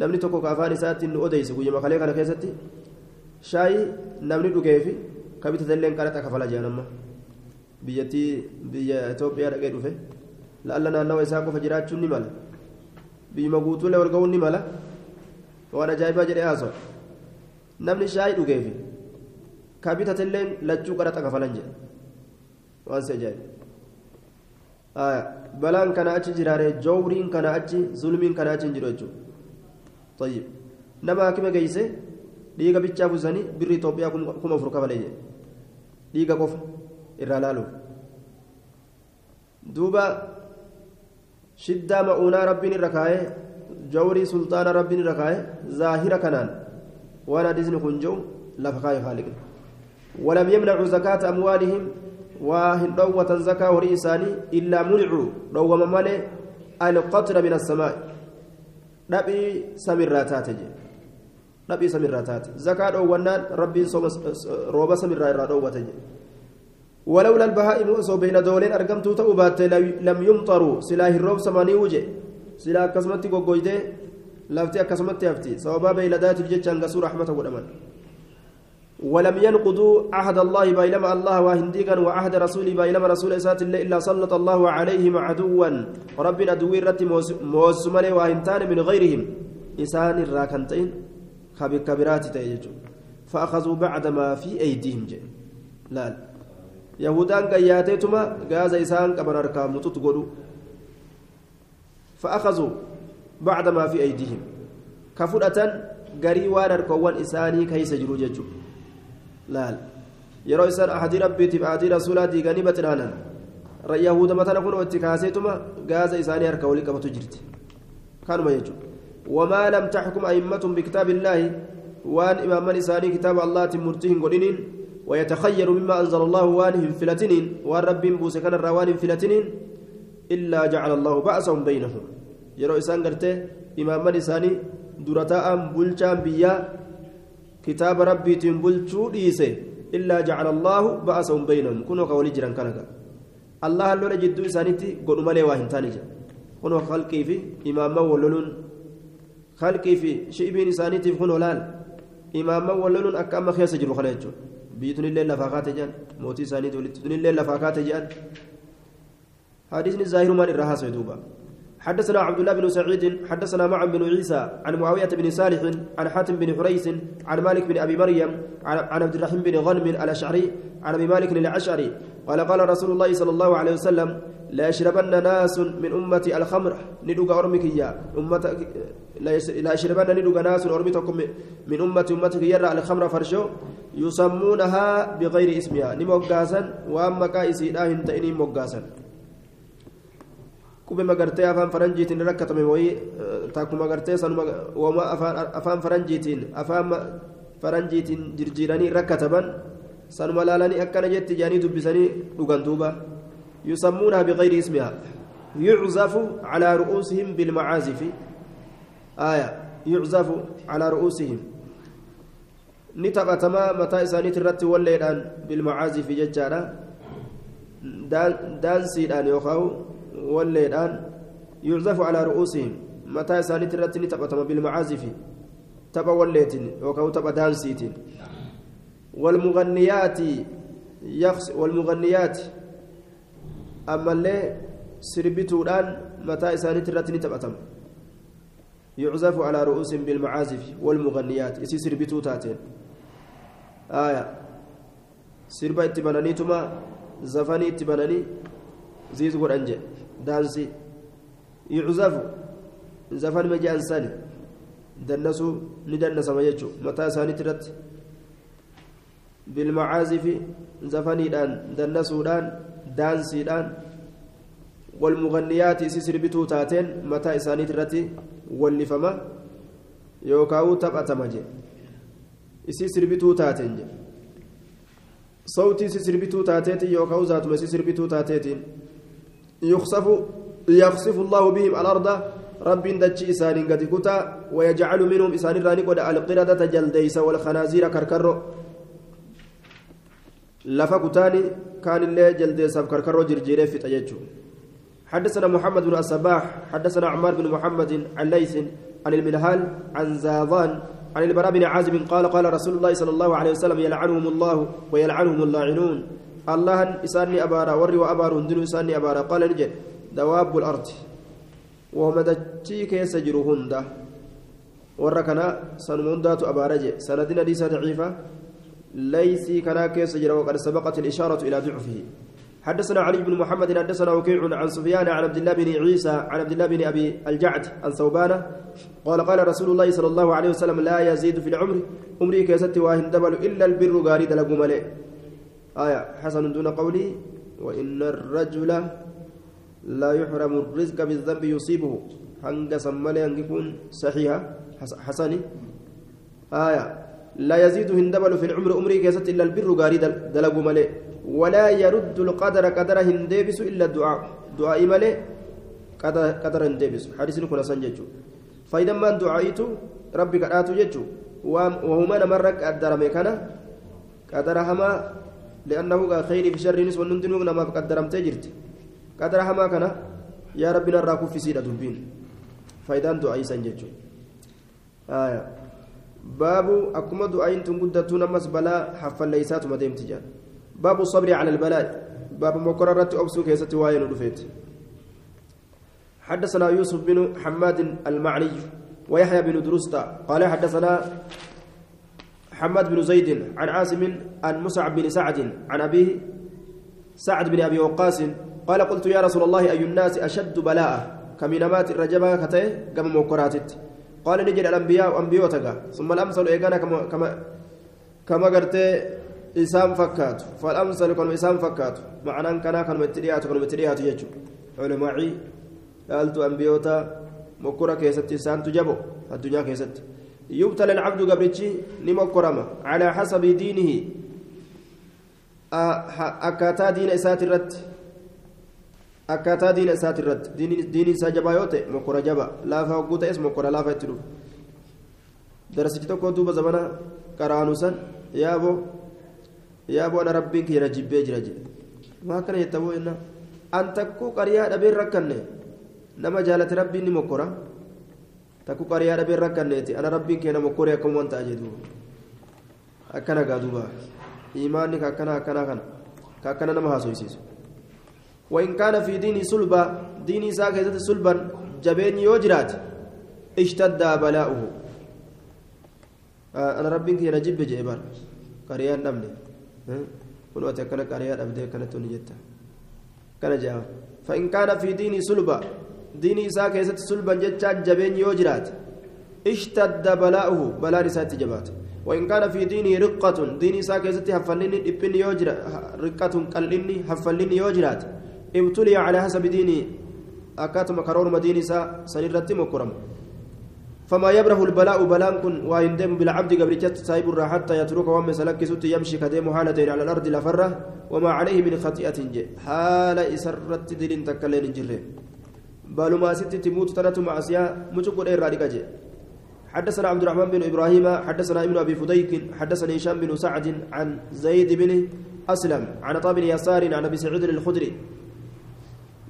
namni tokko ka afaan isaatti nu odeyse guyyama kalee kana keessatti shaayii namni dhugeefi ka bitatallee qaraxa kafala jedhan amma biyyattii biyya Itoophiyaa dhaqee dhufe mala biyyuma guutuulee ol ga'uun ni mala waan ajaa'ibaa jedhee haasoo namni shaayii dhugeefi ka bitatallee lachuu qaraxa kafalan jedhe waan si ajaa'iba balaan kana achi jiraare jawriin kana achi zulmiin kana achi hin jiru jechuudha طيب نما كما جيسه ديغا بيتشا بوزاني بري توبيا كما فرقا بلي ديغا قف إرالالو دوبا شدة مؤونا ربي ركاي جوري سلطان ربي ركاي ظاهرة كنان. وأنا ديزن كنجو لفقاي خالق. ولم يمنعوا زكاة أموالهم وهن دوة زكاة ورئيساني إلا منعوا دوة ممالي القطر من السماء. dhabii samirraa taate zakaa dhoowwannaan rabbiin rooba samirraa irraa dhoowwate jedhe ولولا البهائم أصو بين دولين أرقمتو تأوبات لم يمطروا. سلا هروب سماني وجه. سلا كسمتي قوقويته لافتي كسمتي أفتي. سوابا بيلدات بجتشان قصور رحمة ودمان. ولم ينقضوا عهد الله بينما الله وهنديقا وعهد رسوله بينما رسول إسات الله إلا سلط الله عليهم عدوا. ربنا دوير رتي موسمني وهنتان من غيرهم. إسان الراكنتين كبرات تيجو فأخذوا بعد ما في أيديهم جي. لا يهودان قياتيتما غاز إسان كبر أركام تتقلوا فأخذوا بعد ما في أيديهم كفرة غري وان أركوان إساني كيس جرو ججو ahadii rabbiitiif ahadii rasuulaa diiganii baxinaanan yahuda matana kun itti kaaseetuma gaaza isaanii harka walii qabatu jirti kanuma jechuudha wamaa lam taxkum a'immatun bikitaabi illaahi waan imaaman isaanii kitaaba allahaatiin murtii hin godhiniin ويتخير مما أنزل الله وانهم فلتنين والرب بوس كان الروان فلتنين إلا جعل الله بأسهم بينهم. يرو إسان قرته إمام إساني درتاء بلشان بيا كتاب ربي تنبلشو ديسه إلا جعل الله بأسهم بينهم. كنوا قولي جران كنك الله اللون جدو إسانيتي قلوا ملي واهن تانجا كنوا خلقي في إماما ولولون خلقي في شئبين إسانيتي كنوا لال. إماما ولولون أكاما خيس جرو خليجو بيتون الليل لفاقات جان موتي إسانيتي ولتون الليل لفاقات جان حديثني الظاهر من الرهاس دوبا حدثنا عبد الله بن سعيد حدثنا معا بن عيسى عن معاوية بن صالح عن حاتم بن حريث عن مالك بن أبي مريم عن عبد الرحيم بن غنم الأشعري عن أبي مالك الأشعري قال قال رسول الله صلى الله عليه وسلم لا يشربن ناس من أمتي الخمر. ندوغ أرمك يا أمة لا يشربن ندوغ ناس أرمتكم من أمتي أمتك يرى الخمر فرشو. يسمونها بغير اسمها. نموغاسا وأما كايسي لا هنتئني موغاسا qubema gartee afaan faranjiitiin rakkatame wayii takkuma gartee sanuma wama afaan faranjiitiin afaan faranjiitiin jirjiiranii sanuma laalanii akkana jetti jaanii dubbisanii dhugan duuba. Yusammuunaa biqayri ismihaa يعزف على رؤوسهم بالمعازف آية يعزف على رؤوسهم نتبتما متى إسانيت الرت والليلان بالمعازف ججارة دانسيدان يوخاو والليلان يعزف على رؤوسهم متى إسانيت الرت نتبتما بالمعازف تبا والليتين يوخاو تبا دانسيتين والمغنيات يخس والمغنيات. أما اللي سربتودان متى إسانيت الرت نتبتما يعزف على رؤوسهم بالمعازف والمغنيات. يسي سربتو تاتين. آية. سربا اتبناني تما زفاني اتبناني زيز ورنجة دانسي. يعزف. زفان مجي أنساني. دنسو ندنس ما يجو متى بالمعازف زفاني دان دنسو دان دانسي دان والمغنيات سربتو تاتين متى إساني ترتي wallifama yookaan taphatama je isii sirbituu taateen je صوتي سربتو تاتيتي يوكاو ذاتما سربتو تاتيتي يخسف يخسف الله بهم الأرض رب دجي إسان قد كتا ويجعل منهم إسان راني قد القردة جلديس والخنازير كركرو. لفا كتاني كان اللي جلديس كركرو جرجيري في تججو حدثنا محمد بن الصباح حدثنا عمار بن محمد عن ليث عن المنهال عن زاضان عن البراء بن عازب قال قال رسول الله صلى الله عليه وسلم يلعنهم الله ويلعنهم اللاعنون. الله إساني أبارا وري وأبار هندن إساني أبارا. قال نجد دواب الأرض. وهم دجي كيس جرهن وركنا سنمندات أبارج سندنا ليس ضعيفة. ليس كنا كيس جرى وقد سبقت الإشارة إلى ضعفه. حدثنا علي بن محمد حدثنا وكيع عن سفيان عن عبد الله بن عيسى عن عبد الله بن أبي الجعد عن ثوبان قال قال رسول الله صلى الله عليه وسلم لا يزيد في العمر عمري كيست واهن دبل إلا البر غاري دلق ملئ. آية حسن دون قولي وإن الرجل لا يحرم الرزق بالذنب يصيبه. هنگ سمالي هنگ يكون صحيحة حسني. آية لا يزيد هندبل في العمر عمري كيست إلا البر غاري دلق ملئ ولا يرد القدر قدر هندبس إلا الدعاء. دعاء ملئ قدر قدر هندبس. حديث كنا سنججو فإذا ما دعائت ربي قرأت ججو وهما نمرك قدر ميكنا قدر هما لأنه خير في شر نس ونندن ما قدرم تجرت قدر هما كنا يا ربنا راكو في سيدة دبين. فإذا دعاء سنججو آية. باب أكما دعاء تنقدتون مس بلا حفل ليسات مديم تجان باب الصبر على البلاء. باب مقررة أبسو كيسة واين ودفيت حدثنا يوسف بن حماد المعني ويحيى بن درستا. قال حدثنا حماد بن زيد عن عاصم عن مصعب بن سعد عن أبيه سعد بن أبي وقاص. قال قلت يا رسول الله أي الناس أشد بلاء؟ كمينمات الرجبة كتئ قم موكراتت قال نجد الأنبياء وأنبيوتك ثم الأمثل إيقانا كما كما كما قرت إسام فكات فالأمثل كانوا إسام فكات معنى كان كانوا متريات كانوا متريات يجو. علماء قالت أنبيوتا مكورة كيست إسان تجبو الدنيا كيست يبتلى العبد قبرتشي نمكرمة على حسب دينه. أكاتا دين إسات الرد. Akkaataa diina isaati irratti diini isaa jabaa yoo ta'e mokora jaba laafaa hogguu ta'es mokora laafaa itti dhufu darasichi tokko duuba zamana qaraanu san yaaboo yaaboo ana rabbiin kiyya jibbee jira jedhe maa kana jetta boo jenna an takkuu qariyaa dhabeen rakkanne nama jaalate rabbiin ni mokora takkuu qariyaa dhabeen rakkanneeti ana rabbiin kiyya mokkoree akkuma waan ta'a jedhu akkana gaa imaanni ka akkana akkana kana ka akkana nama haasoysiisu وإن كان في ديني سلبا ديني ساكتة سلبا جبين يوجرات اشتد بلاؤه. آه أنا ربي كي نجيب جيبان قريان نمني. kun ati akkana qariyaa dhabdee akkanatti ni jetta kana jedhama فإن كان في ديني سلبا ديني إساء كيست سلبا جتشان جبين يوجرات اشتد بلاؤه. بلا رسالة جبات. وإن كان في ديني رقة ديني إساء كيست هفلني إبن يوجرات رقة قلني هفلني يوجرات ابتلي على حسب دين أكاتم كرور مدينة سنرتي مكرم. فما يبره البلاء بلان كن ويندم بالعبد قبل جت سايب حتى يترك وام سلك ست يمشي كديم حالتين على الأرض لفرة وما عليه من خطيئة جي حال إسرت دلين تكلين جره. بل ما ست تموت تنت معصية مجكور إير رادقة حدثنا عبد الرحمن بن إبراهيم حدثنا ابن أبي فديك حدثني هشام بن سعد عن زيد بن أسلم عن طاب بن يسار عن أبي سعيد الخدري.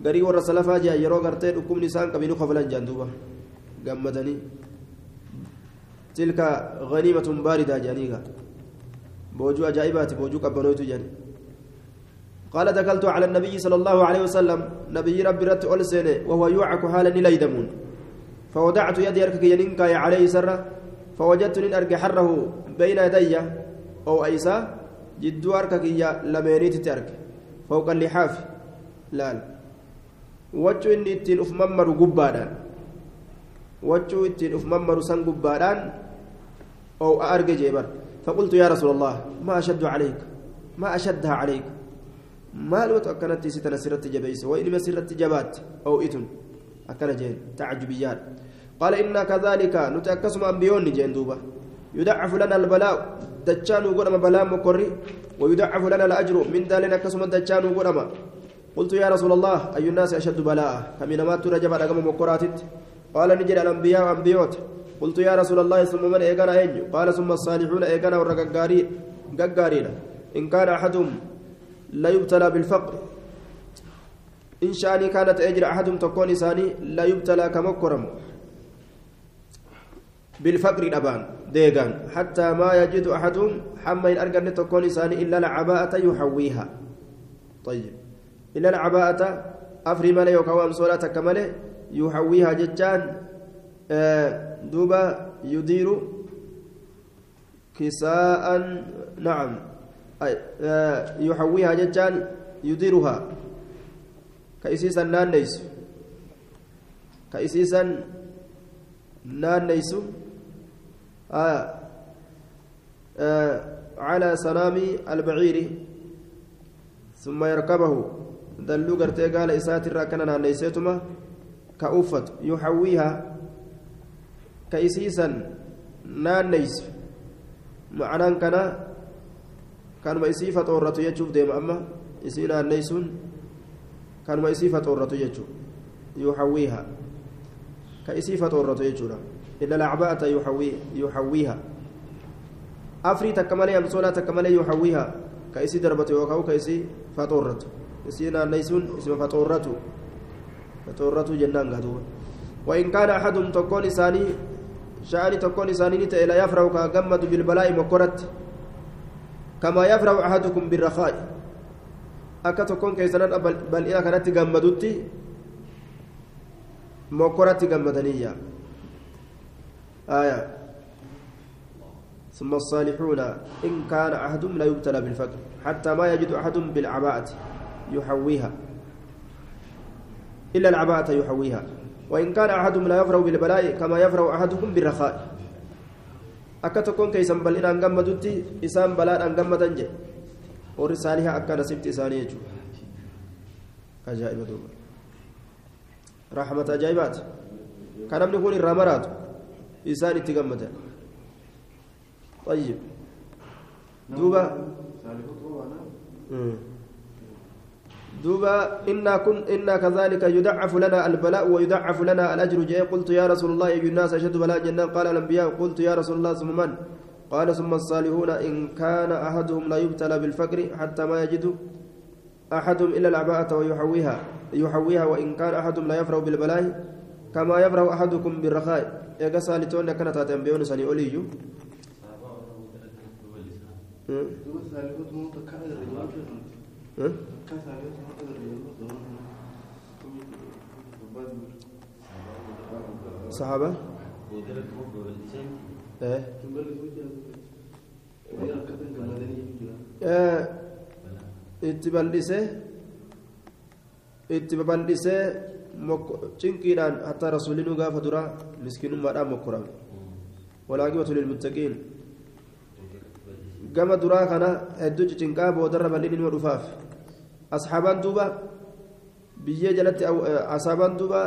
Garii warra salafaa ji'a yeroo gartee dhukkubni isaan qabinu kafalan jaan duuba gammadanii tilka ganiimatun baaridaa jedhaniiga boojuu ajaa'ibaati boojuu qabbanootu jedhani قال دخلت على النبي صلى الله عليه وسلم نبي ربي رت ألسنه وهو يوعك حالا ليدمون فوضعت يدي أركك ينكا عليه سرة فوجدت إن أرك حره بين يدي أو أيسا جدو أركك يا لمينيت ترك فوق اللحاف لا, لا. Wachuu inni ittiin uf mammaru gubbaadhaan. Wachuu ittiin uf mammaru san gubbaadhaan oo arge jeebar فقلت يا رسول الله ما أشد عليك ما أشدها عليك ما لو أكنت ستنا سرت جبيس وإنما سرت جبات أو إتن أكن جين تعجبيات قال إنا كذلك نتأكسم أنبيون جين دوبا يدعف لنا البلاء دجان وقرم بلاء مكري ويدعف لنا الأجر من ذلك كسم دجان وقرم قلت يا رسول الله أي الناس أشد بلاء؟ كمن ما ترجم رقم مقراتت؟ قال نجد الأنبياء وأنبيوت قلت يا رسول الله ثم من إيقنا أين قال ثم الصالحون إيقنا والرقاقارين إن كان أحدهم لا يبتلى بالفقر. إن شاني كانت أجر أحدهم تكون إساني لا يبتلى كمكرم. بالفقر الأبان ديغان حتى ما يجد أحدهم حما إن أرقن تكون إساني إلا العباءة يحويها. طيب. إلا العباءة أفري مالي وكوام صلاة كمالي يحويها جتان آه دوبا يدير كساء نعم آه يحويها جتان يديرها. كأسيسا نانيس. كأسيسا نانيس. آه آه على سنام البعير ثم يركبه. Dalluu gartee gaala isaatirraa kana naanneesseetuma ka uffatu yuxawwiihaa ka isiisan naanneysu ma'anaan kana kanuma isii faxoorratu jechuuf deema amma isii naanneysuun kanuma isii faxoorratu jechuu yuxawwiihaa ka isii faxoorratu jechuudha illa lacba'ata yuxawwiihaa afrii takka malee amsoolaa takka malee yuxawwiihaa ka isii darbatu yookaan ka isii faxoorratu isii naanneysuun isima faxoorratu faxoorratu jennaan gaduuba وإن كان أحدهم تكون إساني شأني تكون إساني نتا لا يفرح كجمد بالبلاء مكرت. كما يفرح أحدكم بالرخاء. تكون كيسانات بل إذا كانت جمدتي مكرت جمدنية آية. ثم الصالحون إن كان أحدهم لا يبتلى بالفقر. حتى ما يجد أحدهم بالعباءة. يحويها. إلا العباءة يحويها. وإن كان أحدهم لا يفرو بالبلاء كما يفرو أحدكم بالرخاء. أكتكون كيسان بلين أنقام مدوتي إسان بلان أنقام مدنج ورسالها أكا نسبت إساني أجائب دوبا رحمة أجائبات. كان ابن خوري رامرات إسان اتقام طيب. نعم. دوبا. دوبا إنا كن إنا كذلك يدعف لنا البلاء ويدعف لنا الأجر. جاء قلت يا رسول الله أي الناس أشد بلاء جنان. قال الأنبياء قلت يا رسول الله ثم من؟ قال ثم الصالحون إن كان أحدهم لا يبتلى بالفقر حتى ما يجد أحدهم إلا العباءة ويحويها يحويها. وإن كان أحدهم لا يفرح بالبلاء كما يفرح أحدكم بالرخاء. يا قصالتون كانت أتنبيون سني أوليو صحابة itti bal'isee itti babal'isee cinqiidhaan hattaa rasuulinuu gaafa duraa miskiinummaadhaan mokkorame walaaqibatu lilmuttaqiin gama duraa kana hedduu cicinqaa boodarra bal'in ilma dhufaaf asxaabaan duuba biyyee jalatti asaabaan duuba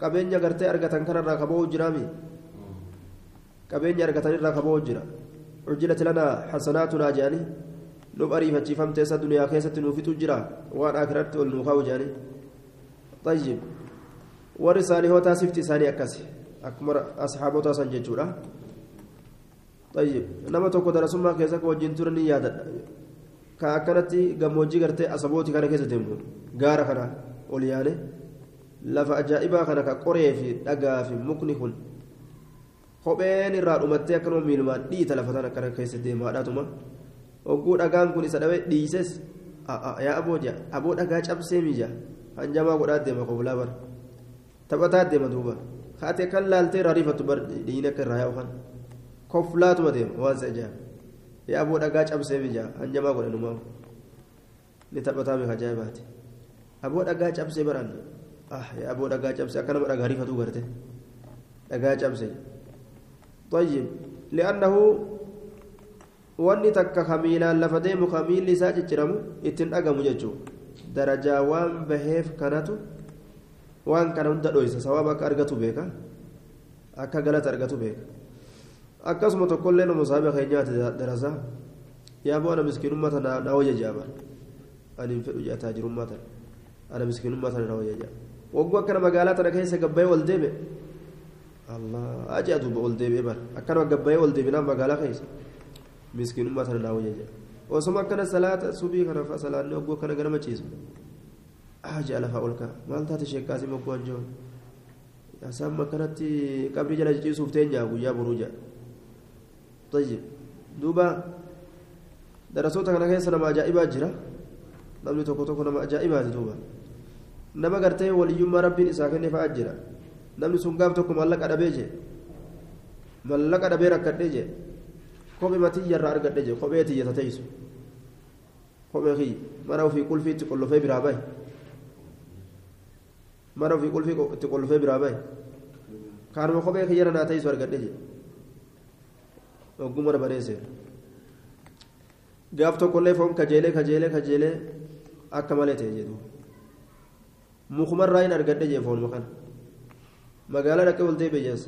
qabeenya gartee argatan kanarraa kaba'uu jiraami? Qabeenya argatan irraa kaba'uu jira. عجلت لنا حسناتنا جاني نب أريفة تيسا دنيا كيسة نوفيتو جرا وان أكرت والنوخاو جاني طيب ورسالي هو تاسفتي ساني أكسي أكمر أصحابه تاسن جيجورا طيب نما توكو درسما كيسا وجين ترني يادا كأكنتي gammoojjii gartee asabooti kana keessa deemu gaara kana ol yaane lafa ajaa'ibaa kana ka qoree fi dhagaa fi mukni kun kopheen irraa dhumattee akkanuma miilumaan dhiita lafa sana akkana keessa deemaadhaatuma hogguu dhagaan kun isa dhabe dhiises yaa aboo jaa aboo dhagaa cabsee miija hanjamaa godhaa deema kobolaa bara taphataa deema duuba haatee kan laaltee irraa rifattu bar dhiin akka irraa yaa'u kan koflaatuma deema waan isa ajaa'iba yaa aboo dhagaa cabsee miija hanjamaa godha numaa ni taphataa beeka ajaa'ibaati aboo dhagaa cabsee baraan yaa aboo dhagaa cabsee akka nama dhagaa rifatu garte dhagaa cabsee. طيب لأنه wanni takka kamiilaan lafa deemu kamiilli isaa cicciramu ittiin dhagamu jechuu darajaa waan baheef kanatu waan kana hunda dhoysa sawaaba akka argatu beeka akka galata argatu beeka akkasuma tokkollee nama saaba keenyaati darasaa yaa bo'ana miskiinummaa tana na wayya jaaba ani hin fedhu jaataa jirummaa tana ana miskiinummaa tana na jaaba wagguu akkana magaalaa tana keessa gabbayee wal deeme أجي أدوب أولدي بيبر أكن وقبي أولدي بنام بقالا خيس مسكين ما تنا ناوي يجي وسما كان صلاة سبي كان فصلاة نوبو كان غير ما تشيز أجي على فاولك ما أنت تشيك كاسي مقوان جون يا سام كانت قبل جل جي سوفتين جا ويا بروجا طيب دوبا درسوتا كان كيس نما أجائبا جرا nama ajaa'ibaati duuba nama gartee waliyyummaa rabbiin isaa kenne fa'aa jira namni sun gaaf tokko mallaqa dhabee jee mallaqa dhabee rakkadhee jee kophee matiyya irraa argadhe jee kophee tiyyata teessu kophee kiyya mana ofii qulfii itti qollofee biraa bahe mana ofii qulfii itti qollofee biraa bahe kaanuma kophee kiyyara naa teessu argadhe jee ogguma bareesse gaaf tokkollee foon kajeelee kajeelee kajeelee akka malee ta'e jedhu mukumarraa hin argadhe jee foonuma kana. magaalaa dhaqee ol deebi'e jees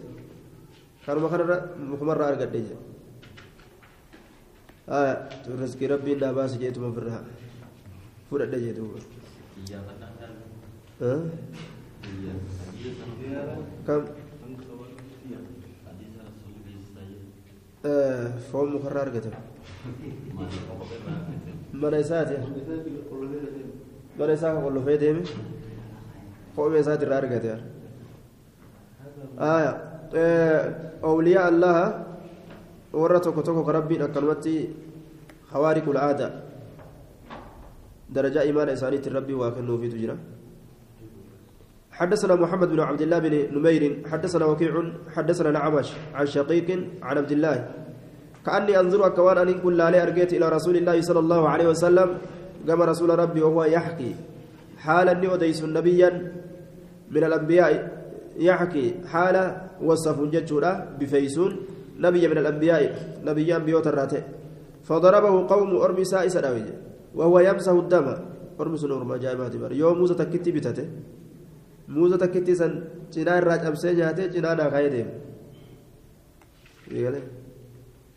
kanuma kanarra mukumarraa argadhe jee riskii rabbiin naa baasi jeetuma ofirraa fudhadhe jee kam فهو مقرر قتل من يسات من يسات قل في دم فهو يسات رار قتل آية أولياء الله ورتك توك ربي نكرمتي خوارق العادة درجة إيمان إنسانية الرب واكن في تجرم حدثنا محمد بن عبد الله بن نمير حدثنا وكيع حدثنا الأعمش عن شقيق عن عبد الله. كأني أنظر كوان أن كل لا أرجيت إلى رسول الله صلى الله عليه وسلم كما رسول ربي وهو يحكي. حالا أديس نبيا من الأنبياء يحكي. حال وصف جتشورا بفيسون نبي من الأنبياء نبيان بيوت الراتي فضربه قوم أرمي سائس وهو يمسح الدم. أرمي سنور ما جاء يوم موسى تكتي بتته موسى تكتي سن جنا الراج أمسي جاته جنا ناقايدهم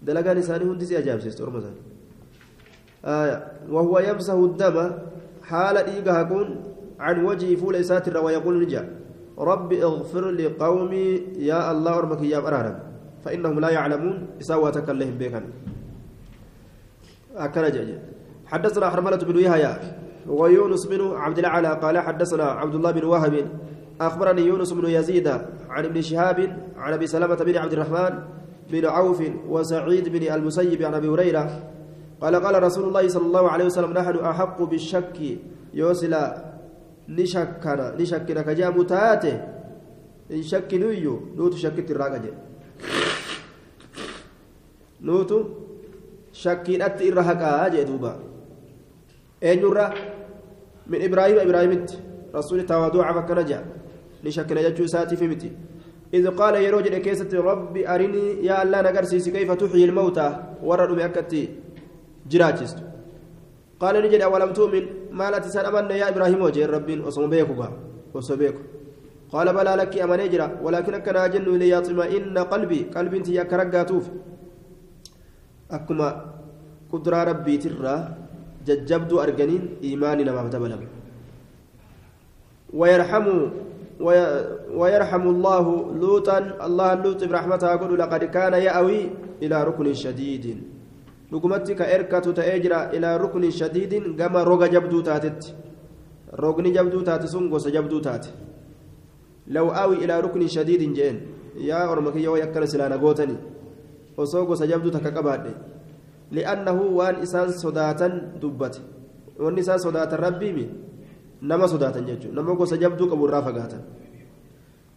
دلقان إساني هندسي أجاب سيست أرمي آية وهو يمسح الدم حال إيقها كون عن وجهه فول إساتر ويقول نجا رب اغفر لقومي يا الله ارمك يا برارم فانهم لا يعلمون اسواتك اللهم بكن اكل جاج حدثنا حرملة بن يحيى ويونس بن عبد الأعلى قال حدثنا عبد الله بن وهب أخبرني يونس بن يزيد عن ابن شهاب عن أبي سلمة بن عبد الرحمن بن عوف وسعيد بن المسيب عن أبي هريرة قال قال رسول الله صلى الله عليه وسلم نحن أحق بالشك يوصل ni shakkana ni shakkina ka jedhamu taate hin shakkinuyyuu nuutu shakkitti irraa qaje nuutu shakkiidhatti ibraahima ibraahimitti rasuuli tawaaduucaaf akkana jedha ni shakkina jechuu isaatiif miti إذ قال يروج كيسة ربي أرني يا الله نقرسيس كيف تحيي الموتى؟ ورد أكتي. جراجست. قال نجد أولم تؤمن؟ مالت سن أمن يا إبراهيم وجه ربين وصمبيك وصبيك قال بلى لك أمن يجرى ولكن كان أجن ليطمئن قلبي. قلبي انت يا كرقاتوف. أكما قدرة ربي ترى. ججبدو أرجنين إيماني نما تبلم ويرحم ويرحم الله لوطا الله لوط برحمته يقول لقد كان يأوي إلى ركن شديد dhugumatti ka erkatu ta'ee jira ilaa ruknin shadiidin gama roga jabduu taatetti rogni jabduu taate sun gosa jabduu taate law aawi ilaa ruknin shadiidin jeen yaa orma kiyya way akkana silaana li'annahu waan isaan sodaatan dubbate wanni isaan sodaatan rabbiimi nama sodaatan jechuudha nama gosa jabduu qabu irraa fagaatan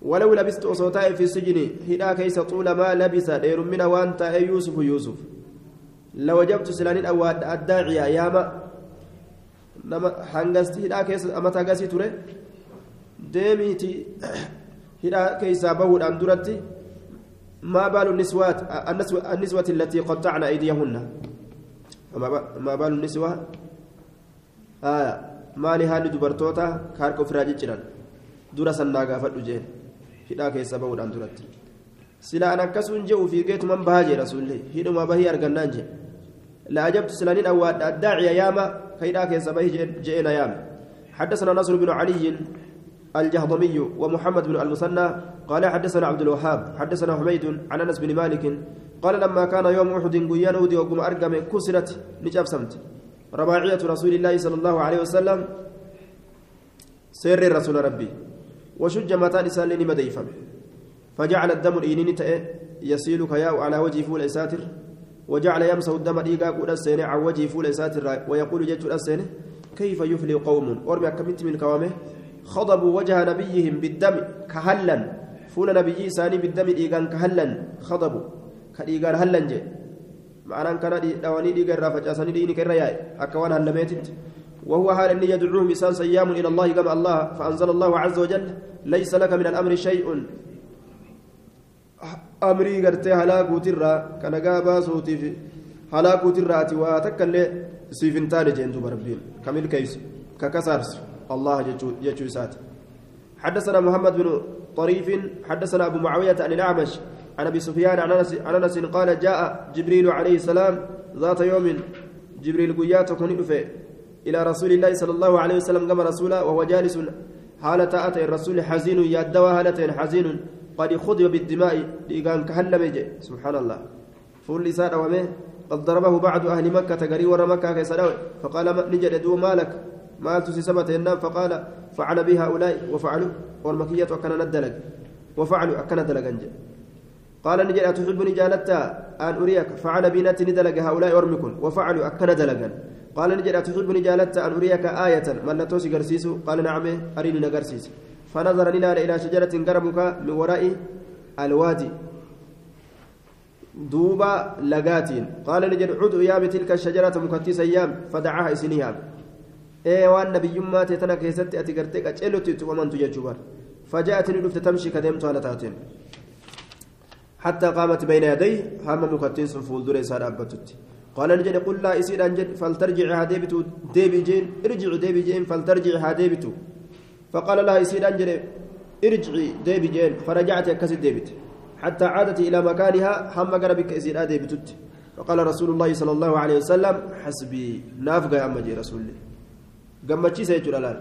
ولو لبست أصوتائي في السجن هدا كيس طول ما لبس دير من وانت يوسف يوسف لوجبت سلانين أو الداعية ياما نما حنغستي هدا كيس أما تغسي توري ديميتي هدا كيس بهود أندرتي ما بال النسوات النسوة التي قطعن أيديهن ما بال النسوة آه maali haalli dubartoota harka ofirraa jijjiran dura sannaa gaafadhu jeen hidhaa keessa bahuudhaan duratti sila an akkasuun je'u fiigeetuman bahaa jee rasuullee hidhuma bahii argannaan jee لأجبت سلانين أو الداعية ياما كيدا كيس به جئنا ياما حدثنا نصر بن علي الجهضمي ومحمد بن المثنى قال حدثنا عبد الوهاب حدثنا حميد عن أنس بن مالك قال لما كان يوم أحد قيان ودي وقم أرقم كسرت نجاب سمت. رباعية رسول الله صلى الله عليه وسلم سر رسول ربي. وشج متان إسان مديفا فجعل الدم الإنين يسيل كياو على وجه فول ساتر وجعل يمسح الدم ديقا قد السنة على وجه فول ساتر ويقول جت السنة كيف يفلي قوم؟ أرمي كمنت من كوامه. خضبوا وجه نبيهم بالدم كهلا فول نبي ساني بالدم ديقا كهلا خضبوا. كديقا هلا جي. معنى كان دواني دي غير فجاسني دي كير ياي. أكوان هلميتت وهو حال ان يدعوهم بسان صيام إلى الله كما الله. فأنزل الله عز وجل ليس لك من الأمر شيء. أمري غرتي هلاكو ترى. كان غابا صوتي في هلاكو ترى واتكل سيفنتان جندو بربين. كمل كيس. ككسرس الله يجو سات حدثنا محمد بن طريف حدثنا أبو معاوية عن الأعمش عن أبي سفيان عن انس قال جاء جبريل عليه السلام ذات يوم جبريل قيات كن إلى رسول الله صلى الله عليه وسلم كما رسولا وهو جالس حالة أتى الرسول حزين يدوى هالة حزين قد خذ بالدماء لقان كهلم سبحان الله. فول لسان ومه قد ضربه بعض أهل مكة قري ورا مكة فقال نجد دو مالك. مالت سبت النام فقال فعل بها هؤلاء وفعلوا والمكية وكان ندلق وفعلوا أكن دلقنج قال نجد أتحبني جالتا أن أريك. فعل بنات ندلق هؤلاء أرمكن وفعلوا أكن دلقا قال نجد أتحبني جالتا أن أريك آية. من لا توسي قال نعم أريني نقرسيس فنظر نلال إلى شجرة قربك من وراء الوادي. دوبا لقاتين. قال نجد عدو يا بتلك الشجرة مكتيس أيام فدعاها إسنيها إيه وأن نبي ما تتنا كيست أتقرتك أجلت ومن تججبر فجاءتني لفت تمشي كدمت على تاتين حتى قامت بين يديه هم مكتين فول دري سار أبتت قال نجد قل لا يصير أنجد فلترجع هاديبت ديبي جين ارجع ديبي جين فلترجع هاديبت فقال لها يصير أنجد ارجعي ديبي جين فرجعت كسد ديبت حتى عادت إلى مكانها هم قربك يصير ديبتت فقال رسول الله صلى الله عليه وسلم حسبي نافقة يا أمجي رسول الله قمتشي سيجر الآن